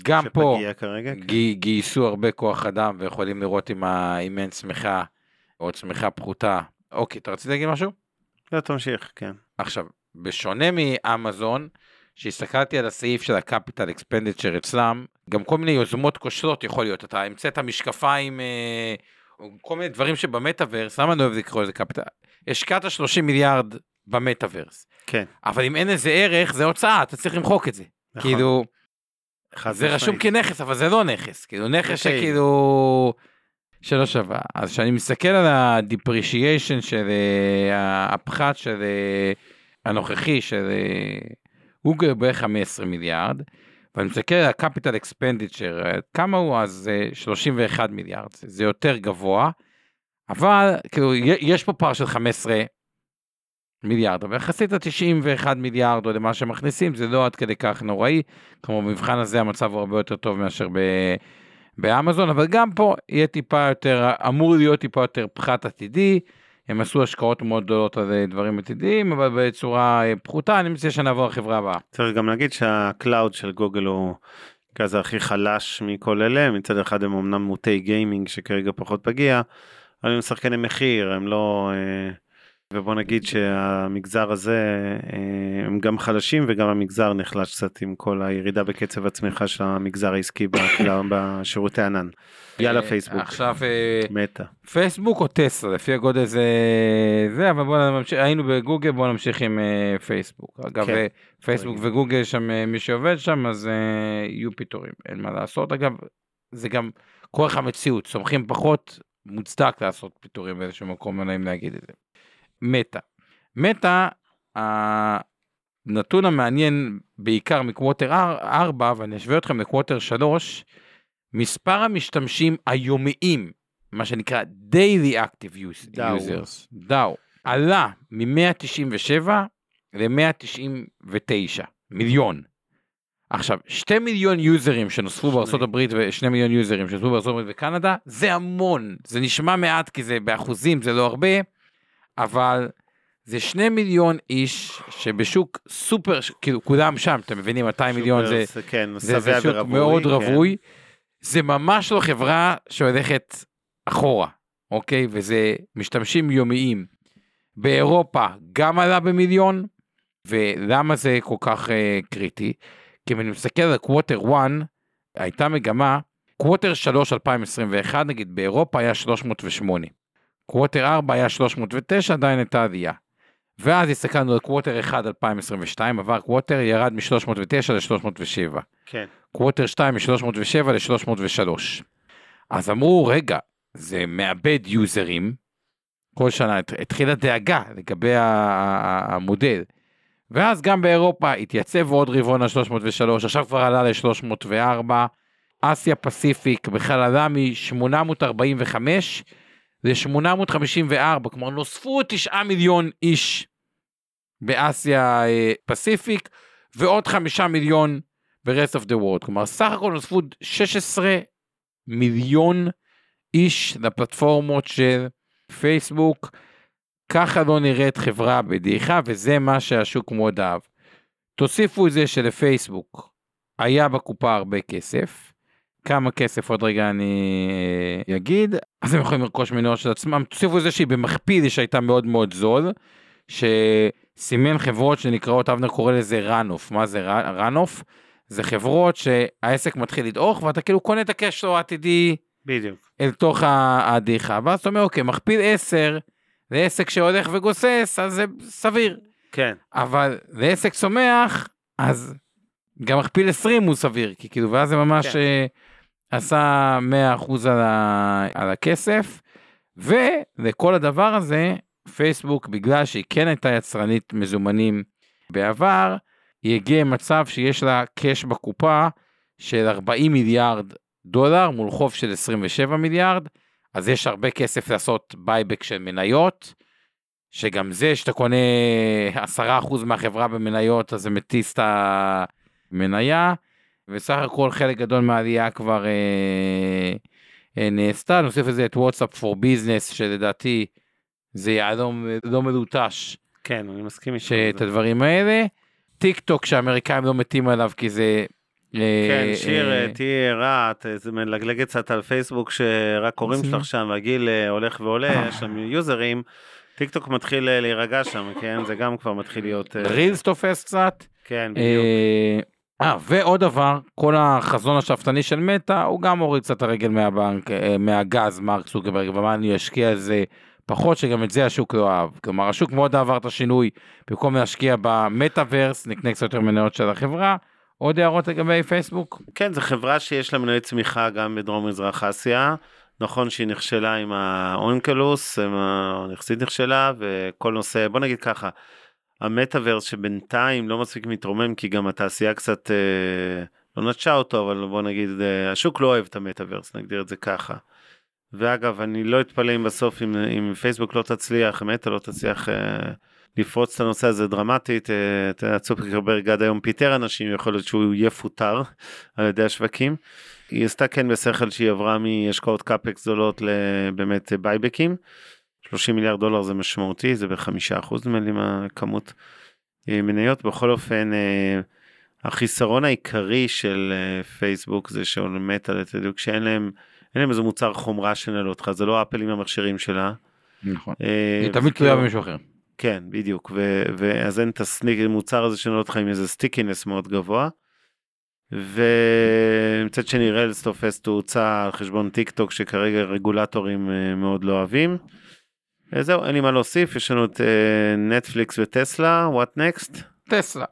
גם פה כרגע, כן. גייסו הרבה כוח אדם ויכולים לראות אם, ה... אם אין צמיחה או צמיחה פחותה. אוקיי, אתה רצית להגיד משהו? לא, תמשיך, כן. עכשיו, בשונה מאמזון, שהסתכלתי על הסעיף של ה capital expenditure אצלם, גם כל מיני יוזמות כושלות יכול להיות, אתה המצאת משקפיים, אה, כל מיני דברים שבמטאוורס, למה אני אוהב לקרוא לזה capital? השקעת 30 מיליארד במטאוורס. כן. אבל אם אין לזה ערך, זה הוצאה, אתה צריך למחוק את זה. נכון. כאילו, זה רשום כנכס, אבל זה לא נכס, כאילו נכס okay. אוקיי. שכאילו... שלא שווה. אז כשאני מסתכל על ה-depreciation של uh, הפחת של uh, הנוכחי של uh, גוגל בערך 15 מיליארד, ואני מסתכל על ה-capital expenditure, כמה הוא אז 31 מיליארד, זה יותר גבוה, אבל כאילו יש פה פער של 15 מיליארד, אבל יחסית ה-91 מיליארד או למה שמכניסים זה לא עד כדי כך נוראי, כמו במבחן הזה המצב הוא הרבה יותר טוב מאשר ב... באמזון, אבל גם פה יהיה טיפה יותר, אמור להיות טיפה יותר פחת עתידי, הם עשו השקעות מאוד גדולות על אה, דברים עתידיים, אבל בצורה אה, פחותה, אני מציע שנעבור לחברה הבאה. צריך גם להגיד שה cloud של גוגל הוא כזה הכי חלש מכל אלה, מצד אחד הם אמנם מוטי gaming שכרגע פחות פגיע, אבל הם שחקני מחיר, הם לא... אה, ובוא נגיד שהמגזר הזה אה, הם גם חלשים וגם המגזר נחלש קצת עם כל הירידה בקצב הצמיחה של המגזר העסקי בשירותי ענן. יאללה אה, פייסבוק, עכשיו, אה, מתה. פייסבוק או טסלה, לפי הגודל זה זה, אבל בואו נמשיך, היינו בגוגל, בואו נמשיך עם פייסבוק. אגב, כן. פייסבוק וגוגל שם, מי שעובד שם, אז יהיו פיטורים, אין מה לעשות. אגב, זה גם כוח המציאות, סומכים פחות, מוצדק לעשות פיטורים באיזשהו מקום, לא נעים להגיד את זה. מטא. מטא, הנתון המעניין בעיקר מקווטר 4, ואני אשווה אתכם לקווטר 3, מספר המשתמשים היומיים, מה שנקרא Daily Active Use-. Users, דאו, עלה מ-197 ל-199 מיליון. עכשיו, 2 מיליון יוזרים שנוספו שני. בארצות הברית ו-2 מיליון יוזרים שנוספו בארצות הברית וקנדה, זה המון. זה נשמע מעט כי זה באחוזים, זה לא הרבה, אבל זה 2 מיליון איש שבשוק סופר, כאילו כולם שם, אתם מבינים, 200 מיליון זה, כן, זה, זה שוק ורווי, מאוד כן. רווי. זה ממש לא חברה שהולכת אחורה, אוקיי? וזה משתמשים יומיים. באירופה גם עלה במיליון, ולמה זה כל כך uh, קריטי? כי אם אני מסתכל על quarter 1, הייתה מגמה, quarter 3 2021 נגיד באירופה היה 308, quarter 4 היה 309, עדיין הייתה עלייה. ואז הסתכלנו על quarter 1 2022, עבר quarter, ירד מ-309 ל-307. כן. קווטר 2 מ-307 ל-303. אז אמרו, רגע, זה מאבד יוזרים, כל שנה הת- התחילה דאגה לגבי המודל. ואז גם באירופה התייצב עוד רבעון ל-303, עכשיו כבר עלה ל-304, אסיה פסיפיק בכלל עלה מ-845 ל-854, כלומר נוספו 9 מיליון איש באסיה אה, פסיפיק, ועוד 5 מיליון ב-rest of the world, כלומר סך הכל נוספו 16 מיליון איש לפלטפורמות של פייסבוק, ככה לא נראית חברה בדעיכה, וזה מה שהשוק מאוד אהב. תוסיפו את זה שלפייסבוק היה בקופה הרבה כסף, כמה כסף עוד רגע אני אה, אגיד, אז הם יכולים לרכוש מניות של עצמם, תוסיפו זה שהיא במכפיל שהייתה מאוד מאוד זול, שסימן חברות שנקראות, אבנר קורא לזה ראנוף, מה זה ראנוף? זה חברות שהעסק מתחיל לדעוך ואתה כאילו קונה את הקשלו העתידי בדיוק. אל תוך ה- הדעיכה, ואז אתה אומר אוקיי, מכפיל 10 לעסק שהולך וגוסס, אז זה סביר, כן. אבל לעסק צומח, אז גם מכפיל 20 הוא סביר, כי כאילו, ואז זה ממש כן. עשה 100% על, ה, על הכסף, ולכל הדבר הזה, פייסבוק, בגלל שהיא כן הייתה יצרנית מזומנים בעבר, היא הגיעה למצב שיש לה cash בקופה של 40 מיליארד דולר מול חוב של 27 מיליארד, אז יש הרבה כסף לעשות buyback של מניות, שגם זה שאתה קונה 10% מהחברה במניות, אז זה מטיס את המניה, וסך הכל חלק גדול מהעלייה כבר אה, אה, נעשתה, נוסיף לזה את וואטסאפ פור ביזנס, שלדעתי זה יהלום לא מלוטש, כן, אני מסכים איתך. שאת הדברים האלה. טיק טוק שהאמריקאים לא מתים עליו כי זה... אה, כן, שיר, אה, אה, תהיי ערה, את זה מלגלגת קצת על פייסבוק שרק הורים זה- שלך שם והגיל אה, הולך ועולה, יש שם יוזרים, טיק טוק מתחיל אה, להירגע שם, כן, זה גם כבר מתחיל להיות... אה, רילס תופס קצת. כן, בדיוק. אה, ועוד דבר, כל החזון השאפתני של מטא, הוא גם הוריד קצת הרגל מהבנק, אה, מהגז, מרק צוקרברג, ומה אני אשקיע על זה פחות, שגם את זה השוק לא אהב. כלומר, השוק מאוד עבר את השינוי, במקום להשקיע במטאוורס, נקנה קצת יותר מניות של החברה. עוד הערות לגבי פייסבוק? כן, זו חברה שיש לה מנועי צמיחה גם בדרום מזרח אסיה. נכון שהיא נכשלה עם האונקלוס, עם ה- נכשלה, וכל נושא, בוא נגיד ככה, המטאוורס שבינתיים לא מספיק מתרומם, כי גם התעשייה קצת אה, לא נטשה אותו, אבל בוא נגיד, אה, השוק לא אוהב את המטאוורס, נגדיר את זה ככה. ואגב, אני לא אתפלא אם בסוף, אם, אם פייסבוק לא תצליח, מטא לא תצליח, אה, לפרוץ את הנושא הזה דרמטית. אה, אתה יודע, צוקרברג עד היום פיטר אנשים, יכול להיות שהוא יפוטר על ידי השווקים. היא עשתה כן בשכל שהיא עברה מהשקעות CapEx גדולות לבאמת buyback ים. 30 מיליארד דולר זה משמעותי, זה בחמישה אחוז נדמה לי מהכמות אה, מניות. בכל אופן, אה, החיסרון העיקרי של פייסבוק זה שבאמת, אתה יודע, כשאין להם, אין להם איזה מוצר חומרה שנועל אותך, זה לא אפל עם המכשירים שלה. נכון. אה, היא תמיד וזה תלויה כאילו- במישהו אחר. כן, בדיוק, ואז אין את הסטיק, המוצר הזה שנועל אותך עם איזה stickiness מאוד גבוה. ומצד שני Reels תופס תאוצה על חשבון טיק טוק שכרגע רגולטורים אה, מאוד לא אוהבים. אה, זהו, אין לי מה להוסיף, יש לנו את אה, נטפליקס וטסלה, what next? טסלה.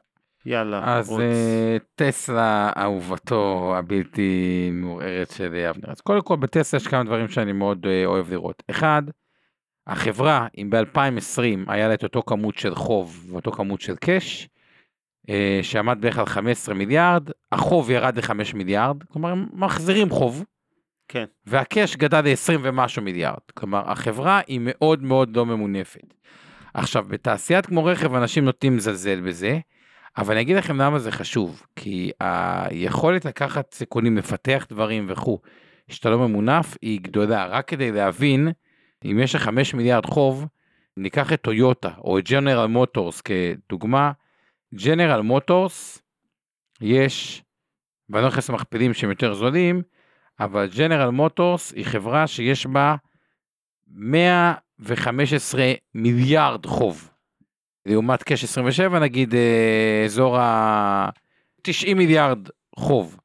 יאללה, אז רוץ. אה, טסלה אהובתו הבלתי מעורערת של אבנר. אז קודם כל בטסלה יש כמה דברים שאני מאוד אוהב לראות. אחד, החברה, אם ב-2020 היה לה את אותו כמות של חוב ואותו כמות של קאש, שעמד בערך על 15 מיליארד, החוב ירד ל-5 מיליארד, כלומר הם מחזירים חוב, כן, והקאש גדל ל-20 ומשהו מיליארד. כלומר, החברה היא מאוד מאוד לא ממונפת. עכשיו, בתעשיית כמו רכב אנשים נוטים לזלזל בזה, אבל אני אגיד לכם למה זה חשוב, כי היכולת לקחת סיכונים, לפתח דברים וכו', שאתה לא ממונף, היא גדולה. רק כדי להבין, אם יש לך 5 מיליארד חוב, ניקח את טויוטה או את ג'נרל מוטורס כדוגמה, ג'נרל מוטורס, יש, ואני לא נכנס למכפילים שהם יותר זולים, אבל ג'נרל מוטורס היא חברה שיש בה 115 מיליארד חוב. לעומת קאש 27 נגיד אה, אזור ה-90 מיליארד חוב.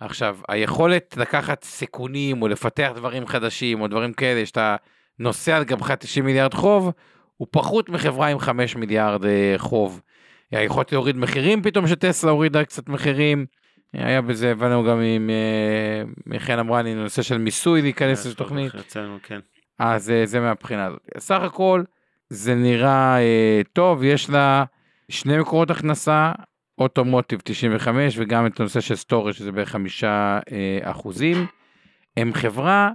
עכשיו היכולת לקחת סיכונים או לפתח דברים חדשים או דברים כאלה שאתה נוסע על גבך 90 מיליארד חוב הוא פחות מחברה עם 5 מיליארד אה, חוב. היכולת להוריד מחירים פתאום שטסלה הורידה קצת מחירים. היה בזה הבנו גם עם אה, מיכאל אמרני נושא של מיסוי להיכנס לזה תוכנית. אצלנו, כן. אז אה, זה מהבחינה הזאת. סך הכל זה נראה אה, טוב, יש לה שני מקורות הכנסה, אוטומוטיב 95 וגם את הנושא של סטורי שזה בערך חמישה אה, אחוזים. הם חברה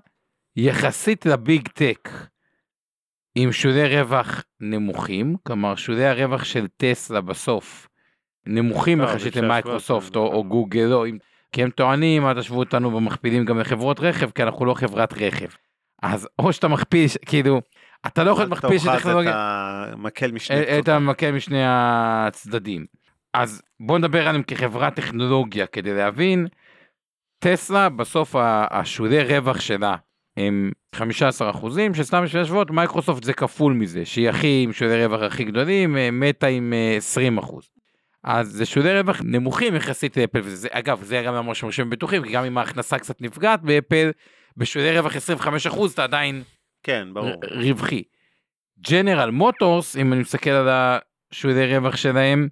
יחסית לביג טק עם שולי רווח נמוכים, כלומר שולי הרווח של טסלה בסוף נמוכים לא, יחסית למייקרוסופט או, או גוגל, או, אם- כי הם טוענים, אל תשוו אותנו במכפילים גם לחברות רכב, כי אנחנו לא חברת רכב. אז או שאתה מכפיל, כאילו, אתה לא יכול אתה מכפיל של אוחז את טכנולוגיה, המקל משני את קצות. המקל משני הצדדים. אז בוא נדבר עליהם כחברת טכנולוגיה כדי להבין. טסלה בסוף השולי רווח שלה הם 15 אחוזים, שסתם בשביל להשוות מייקרוסופט זה כפול מזה, שהיא הכי עם שולי רווח הכי גדולים, אה, מטא עם אה, 20 אחוז. אז זה שולי רווח נמוכים יחסית לאפל, וזה אגב זה גם למה שהם בטוחים, כי גם אם ההכנסה קצת נפגעת באפל, בשולי רווח 25 אחוז אתה עדיין כן, ברור. רווחי. ג'נרל מוטורס, אם אני מסתכל על השולי רווח שלהם,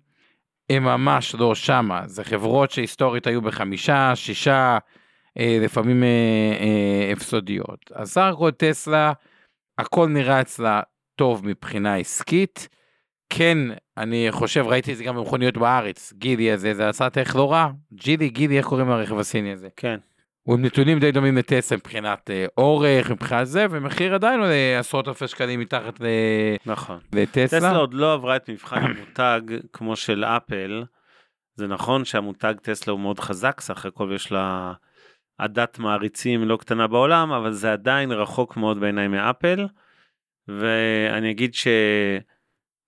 הם ממש לא שמה. זה חברות שהיסטורית היו בחמישה, שישה, אה, לפעמים אה, אה, הפסודיות. אז סך הכל טסלה, הכל נראה אצלה טוב מבחינה עסקית. כן, אני חושב, ראיתי את זה גם במכוניות בארץ, גילי הזה, זה עשה איך לא רע. ג'ילי, גילי, איך קוראים לרכב הסיני הזה? כן. הוא עם נתונים די דומים לטסלה מבחינת אה, אורך, מבחינת זה, ומחיר עדיין עולה עשרות אלפי שקלים מתחת ל- נכון. לטסלה. טסלה עוד לא עברה את מבחן המותג כמו של אפל. זה נכון שהמותג טסלה הוא מאוד חזק, סך הכל יש לה עדת מעריצים לא קטנה בעולם, אבל זה עדיין רחוק מאוד בעיניי מאפל. ואני אגיד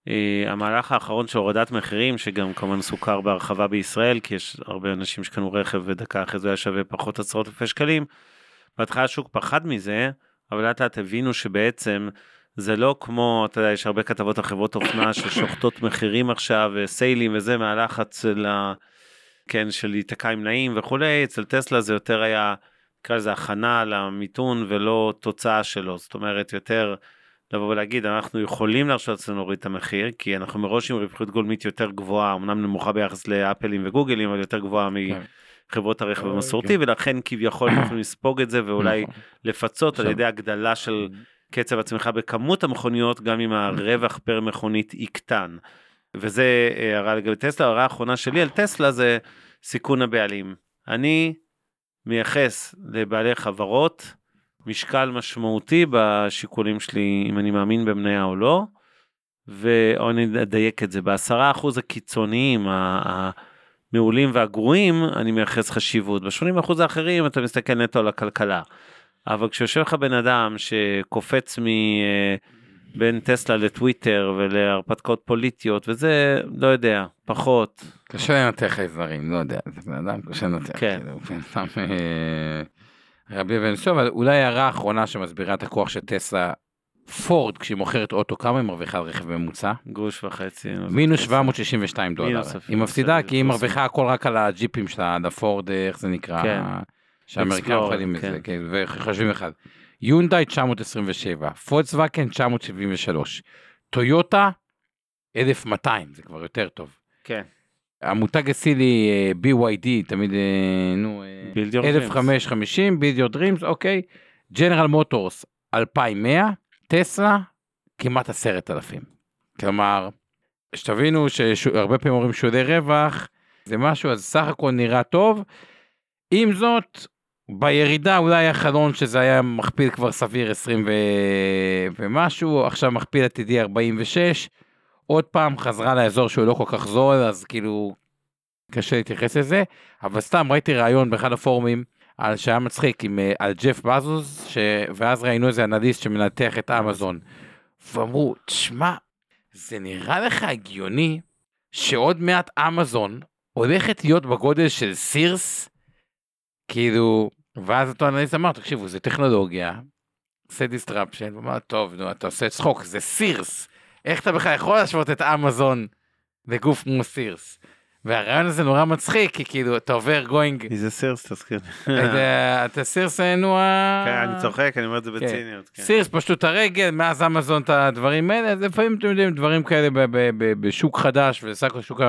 שהמהלך האחרון של הורדת מחירים, שגם כמובן סוכר בהרחבה בישראל, כי יש הרבה אנשים שקנו רכב ודקה אחרי זה היה שווה פחות עשרות אלפי שקלים. בהתחלה השוק פחד מזה, אבל לאט לאט הבינו שבעצם זה לא כמו, אתה יודע, יש הרבה כתבות על חברות אופנה ששוחטות מחירים עכשיו, סיילים וזה, מהלחץ ה... כן, של להיתקע עם נעים וכולי, אצל טסלה זה יותר היה, נקרא לזה הכנה למיתון ולא תוצאה שלו, זאת אומרת יותר לבוא ולהגיד, אנחנו יכולים להרשות לעצמנו להוריד את המחיר, כי אנחנו מראש עם רווחיות גולמית יותר גבוהה, אמנם נמוכה ביחס לאפלים וגוגלים, אבל יותר גבוהה כן. מחברות הרכב אה, המסורתי, ולכן כביכול אנחנו לספוג את זה ואולי נכון. לפצות על ידי הגדלה של קצב הצמיחה בכמות המכוניות, גם אם הרווח פר מכונית יקטן. וזה אה, הערה לגבי טסלה, הערה האחרונה שלי על טסלה זה סיכון הבעלים. אני מייחס לבעלי חברות משקל משמעותי בשיקולים שלי, אם אני מאמין במניה או לא, ואו אני אדייק את זה, בעשרה אחוז הקיצוניים, המעולים והגרועים, אני מייחס חשיבות. ב-80 אחוז האחרים אתה מסתכל נטו על הכלכלה. אבל כשיושב לך בן אדם שקופץ מ... אה, בין טסלה לטוויטר ולהרפתקאות פוליטיות וזה, לא יודע, פחות. קשה לנתח איברים, לא יודע, זה בן אדם קשה לנתח. כן. כאילו, בן אדם, רבי בן סוף, אבל אולי הערה אחרונה שמסבירה את הכוח של טסלה, פורד, כשהיא מוכרת אוטו, כמה היא מרוויחה על רכב ממוצע? גרוש וחצי. מינוס 762 דולר. היא מפסידה כי היא מרוויחה הכל רק על הג'יפים שלה, על הפורד, איך זה נקרא? כן. שהאמריקאים אוכלים את כן. זה, כן, וחושבים אחד. יונדאי 927, פולקסווגן 973, טויוטה 1200, זה כבר יותר טוב. כן. המותג הסילי אה, BYD, תמיד, אה, נו, אה, Build your 1550, build your dreams, אוקיי. ג'נרל מוטורס 2100, טסלה כמעט 10,000. כלומר, שתבינו שהרבה פעמים אומרים שולי רווח, זה משהו, אז סך הכל נראה טוב. עם זאת, בירידה אולי החלון שזה היה מכפיל כבר סביר 20 ו... ומשהו, עכשיו מכפיל עתידי 46, עוד פעם חזרה לאזור שהוא לא כל כך זול, אז כאילו קשה להתייחס לזה, אבל סתם ראיתי ראיון באחד הפורומים על שהיה מצחיק עם, אה, על ג'ף בזוס, ש... ואז ראינו איזה אנליסט שמנתח את אמזון, ואמרו, תשמע, זה נראה לך הגיוני שעוד מעט אמזון הולכת להיות בגודל של סירס? כאילו, ואז אותו אנליסט אמר, תקשיבו, זה טכנולוגיה, עושה disruption, הוא אמר, טוב, נו, אתה עושה צחוק, זה סירס. איך אתה בכלל יכול להשוות את אמזון לגוף כמו סירס? והרעיון הזה נורא מצחיק, כי כאילו, אתה Boeing, מי זה סירס, תזכיר. אתה סירס נו ה... כן, אני צוחק, אני אומר את זה בציניות. כן. סירס פשטו את הרגל, מאז אמזון את הדברים האלה, אז לפעמים אתם יודעים, דברים כאלה בשוק חדש, וסך הכל שוק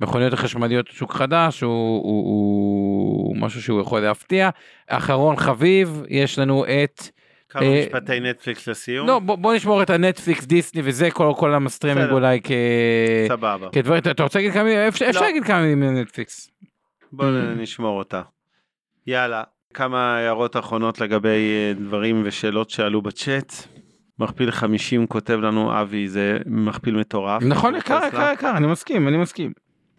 המכוניות החשמליות הוא שוק חדש, הוא משהו שהוא יכול להפתיע. אחרון חביב, יש לנו את, כמה אה, משפטי נטפליקס לסיום. לא בוא, בוא נשמור את הנטפליקס, דיסני וזה, כל, כל המסטרימינג. אולי כ... סבבה. כדברים, אתה, רוצה להגיד כמה מילים? אפשר, לא. להגיד כמה מילים על נטפליקס. בואו נשמור אותה. יאללה, כמה הערות אחרונות לגבי אה, דברים ושאלות שעלו בצ'אט. מכפיל 50 כותב לנו אבי, זה מכפיל מטורף. נכון, יקר. יקר, יקר, אני מסכים, אני מסכים.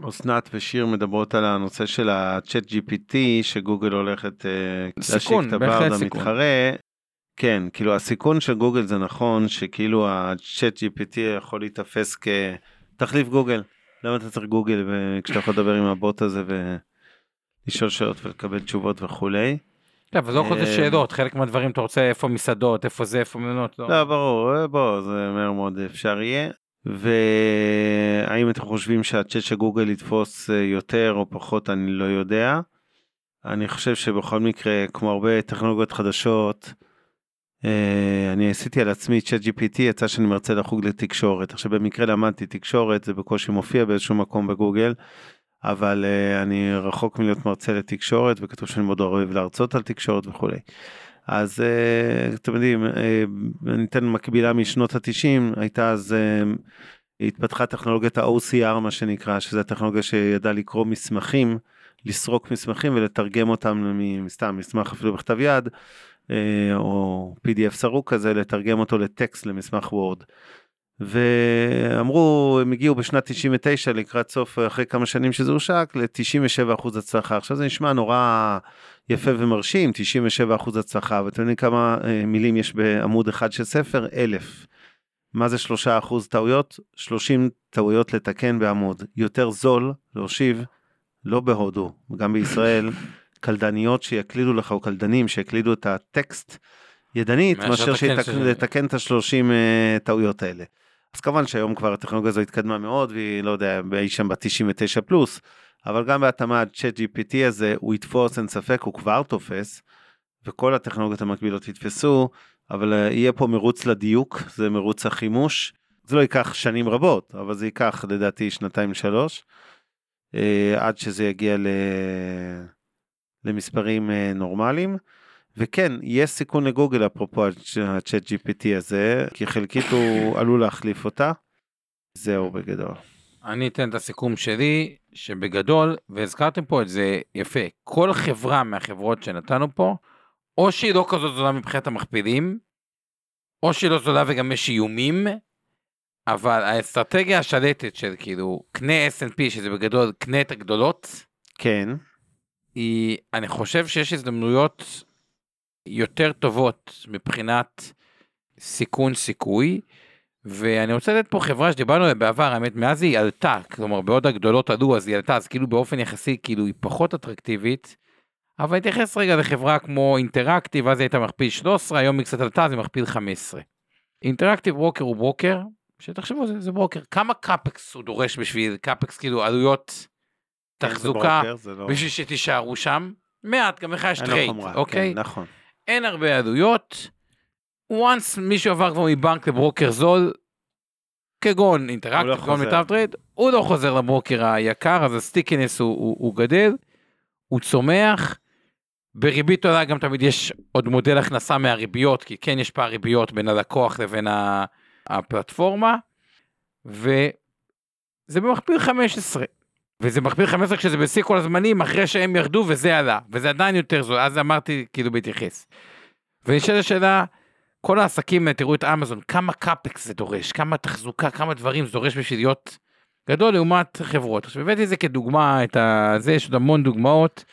אסנת ושיר מדברות על הנושא של הצ'אט GPT שגוגל הולכת אה, להשיק את הברד. המתחרה. כן, כאילו הסיכון של גוגל זה נכון שכאילו הצ'אט GPT יכול להיתפס כתחליף גוגל. למה אתה צריך גוגל ו- כשאתה יכול לדבר עם הבוט הזה ולשאול שאלות ולקבל תשובות וכולי. לא, אבל לא כל זה אה, שאלות, חלק מהדברים אתה רוצה איפה מסעדות, איפה זה, איפה מלונות, לא. לא, ברור, אה, בוא, זה מהר מאוד אפשר יהיה. והאם אתם חושבים שהצ'אט של גוגל יתפוס אה, יותר או פחות, אני לא יודע. אני חושב שבכל מקרה, כמו הרבה טכנולוגיות חדשות, אני עשיתי על עצמי צ'אט GPT, יצא שאני מרצה לחוג לתקשורת. עכשיו במקרה למדתי תקשורת, זה בקושי מופיע באיזשהו מקום בגוגל, אבל אה, אני רחוק מלהיות מרצה לתקשורת, וכתוב שאני מאוד אוהב להרצות על תקשורת וכולי. אז אה, אתם יודעים, אה, אני אתן מקבילה משנות התשעים, הייתה אז, אה, התפתחה טכנולוגיית ה-OCR מה שנקרא, שזה הטכנולוגיה שידעה לקרוא מסמכים, לסרוק מסמכים ולתרגם אותם מסתם מסמך אפילו בכתב יד, אה, או PDF סרוק כזה, לתרגם אותו לטקסט למסמך וורד. ואמרו, הם הגיעו בשנת 99 לקראת סוף, אחרי כמה שנים שזה הושק, ל-97% הצלחה. עכשיו זה נשמע נורא יפה ומרשים, 97% הצלחה, ואתם יודעים כמה אה, מילים יש בעמוד אחד של ספר? אלף. מה זה 3% טעויות? 30 טעויות לתקן בעמוד. יותר זול להושיב, לא בהודו, גם בישראל, קלדניות שיקלידו לך, או קלדנים שיקלידו את הטקסט ידנית, מאשר מאשר לתקן שיתק- ש- את ה-30 uh, טעויות האלה. אז כמובן שהיום כבר הטכנולוגיה הזו התקדמה מאוד, והיא לא יודע, אי שם ב-99 פלוס, אבל גם בהתאמה צ'אט GPT הזה, הוא יתפוס, אין ספק, הוא כבר תופס, וכל הטכנולוגיות המקבילות יתפסו, אבל uh, יהיה פה מרוץ לדיוק, זה מרוץ החימוש. זה לא ייקח שנים רבות, אבל זה ייקח לדעתי שנתיים שלוש, uh, עד שזה יגיע ל... למספרים uh, נורמליים. וכן, יש סיכון לגוגל אפרופו הצ'אט GPT הזה, כי חלקית הוא עלול להחליף אותה. זהו בגדול. אני אתן את הסיכום שלי, שבגדול, והזכרתם פה את זה יפה, כל חברה מהחברות שנתנו פה, או שהיא לא כזאת זולה מבחינת המכפילים, או שהיא לא זולה וגם יש איומים, אבל האסטרטגיה השלטת של כאילו קנה S&P שזה בגדול קנה את הגדולות כן. היא אני חושב שיש הזדמנויות יותר טובות מבחינת סיכון סיכוי ואני רוצה לתת פה חברה שדיברנו עליה בעבר האמת מאז היא עלתה כלומר בעוד הגדולות עלו אז היא עלתה אז כאילו באופן יחסי כאילו היא פחות אטרקטיבית. אבל נתייחס רגע לחברה כמו Interactive אז היא הייתה מכפיל 13 היום היא קצת עלתה אז היא מכפיל 15. Interactive Broker הוא ברוקר שתחשבו זה, זה ברוקר כמה CapEx הוא דורש בשביל CapEx כאילו עלויות תחזוקה לא- בשביל שתישארו שם מעט גם לך יש חומרה, אוקיי כן, נכון. אין הרבה עלויות. once מישהו עבר כבר מבנק לברוקר זול, כגון הוא לא כגון. מיטב טרייד, הוא לא חוזר לברוקר היקר, אז ה stickiness הוא, הוא, הוא גדל, הוא צומח. בריבית עולה גם תמיד יש עוד מודל הכנסה מהריביות, כי כן יש פער ריביות בין הלקוח לבין הפלטפורמה, וזה במכפיל 15. וזה מכפיל 15 כשזה בשיא כל הזמנים אחרי שהם ירדו וזה עלה וזה עדיין יותר זול אז אמרתי כאילו בהתייחס. ונשאלת השאלה כל העסקים תראו את אמזון כמה קאפקס זה דורש כמה תחזוקה כמה דברים זה דורש בשביל להיות גדול לעומת חברות. עכשיו הבאתי את זה כדוגמה את זה יש עוד המון דוגמאות.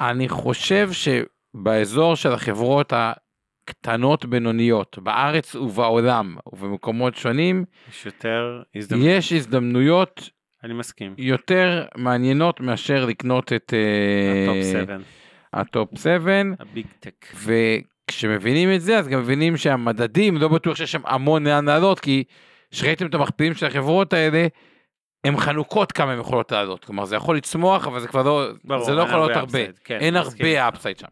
אני חושב שבאזור של החברות הקטנות בינוניות בארץ ובעולם ובמקומות שונים יש יותר הזדמנות. יש הזדמנויות אני מסכים. יותר מעניינות מאשר לקנות את אה, ה top 7, ה top 7 ה big tech. וכשמבינים את זה אז גם מבינים שהמדדים לא בטוח שיש שם המון לאן לעלות כי כשראיתם את המכפילים של החברות האלה הן חנוקות כמה הן יכולות לעלות כלומר זה יכול לצמוח אבל זה כבר לא ברור, זה לא יכול להיות הרבה הרבה כן, אין מסכים הרבה. upside שם.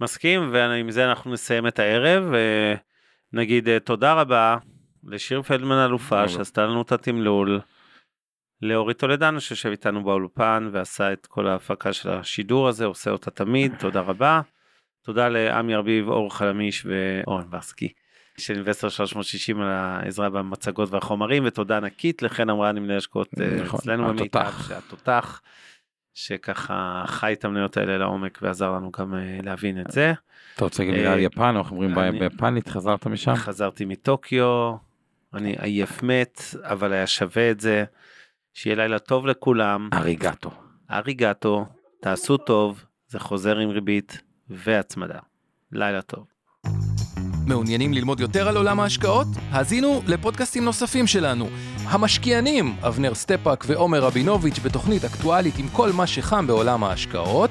מסכים, ועם זה אנחנו נסיים את הערב. ונגיד אה, תודה רבה לשיר פלדמן אלופה. שעשתה לנו את התמלול. לאורי טולדנו שיושב איתנו באולפן ועשה את כל ההפקה של השידור הזה, עושה אותה תמיד, תודה רבה. תודה לעמי ארביב, אור חלמיש ואורן ברסקי של אינבסטר 360 על העזרה במצגות והחומרים, ותודה ענקית לחן אמרני מנהל השקעות אה, נכון, אצלנו במיטב, התותח. שהתותח, שככה חי את המניות האלה לעומק ועזר לנו גם אה, להבין את זה. אתה רוצה להגיד מילה על אה, יפן אנחנו אומרים ביפנית חזרת משם? חזרתי מטוקיו, אני עייף מת, אבל היה שווה את זה. שיהיה לילה טוב לכולם, ありがとう. ありがとう, תעשו טוב, זה חוזר עם ריבית והצמדה. לילה טוב. מעוניינים ללמוד יותר על עולם ההשקעות? האזינו לפודקאסטים נוספים שלנו. המשקיענים, אבנר סטפאק ועומר רבינוביץ' בתוכנית אקטואלית עם כל מה שחם בעולם ההשקעות.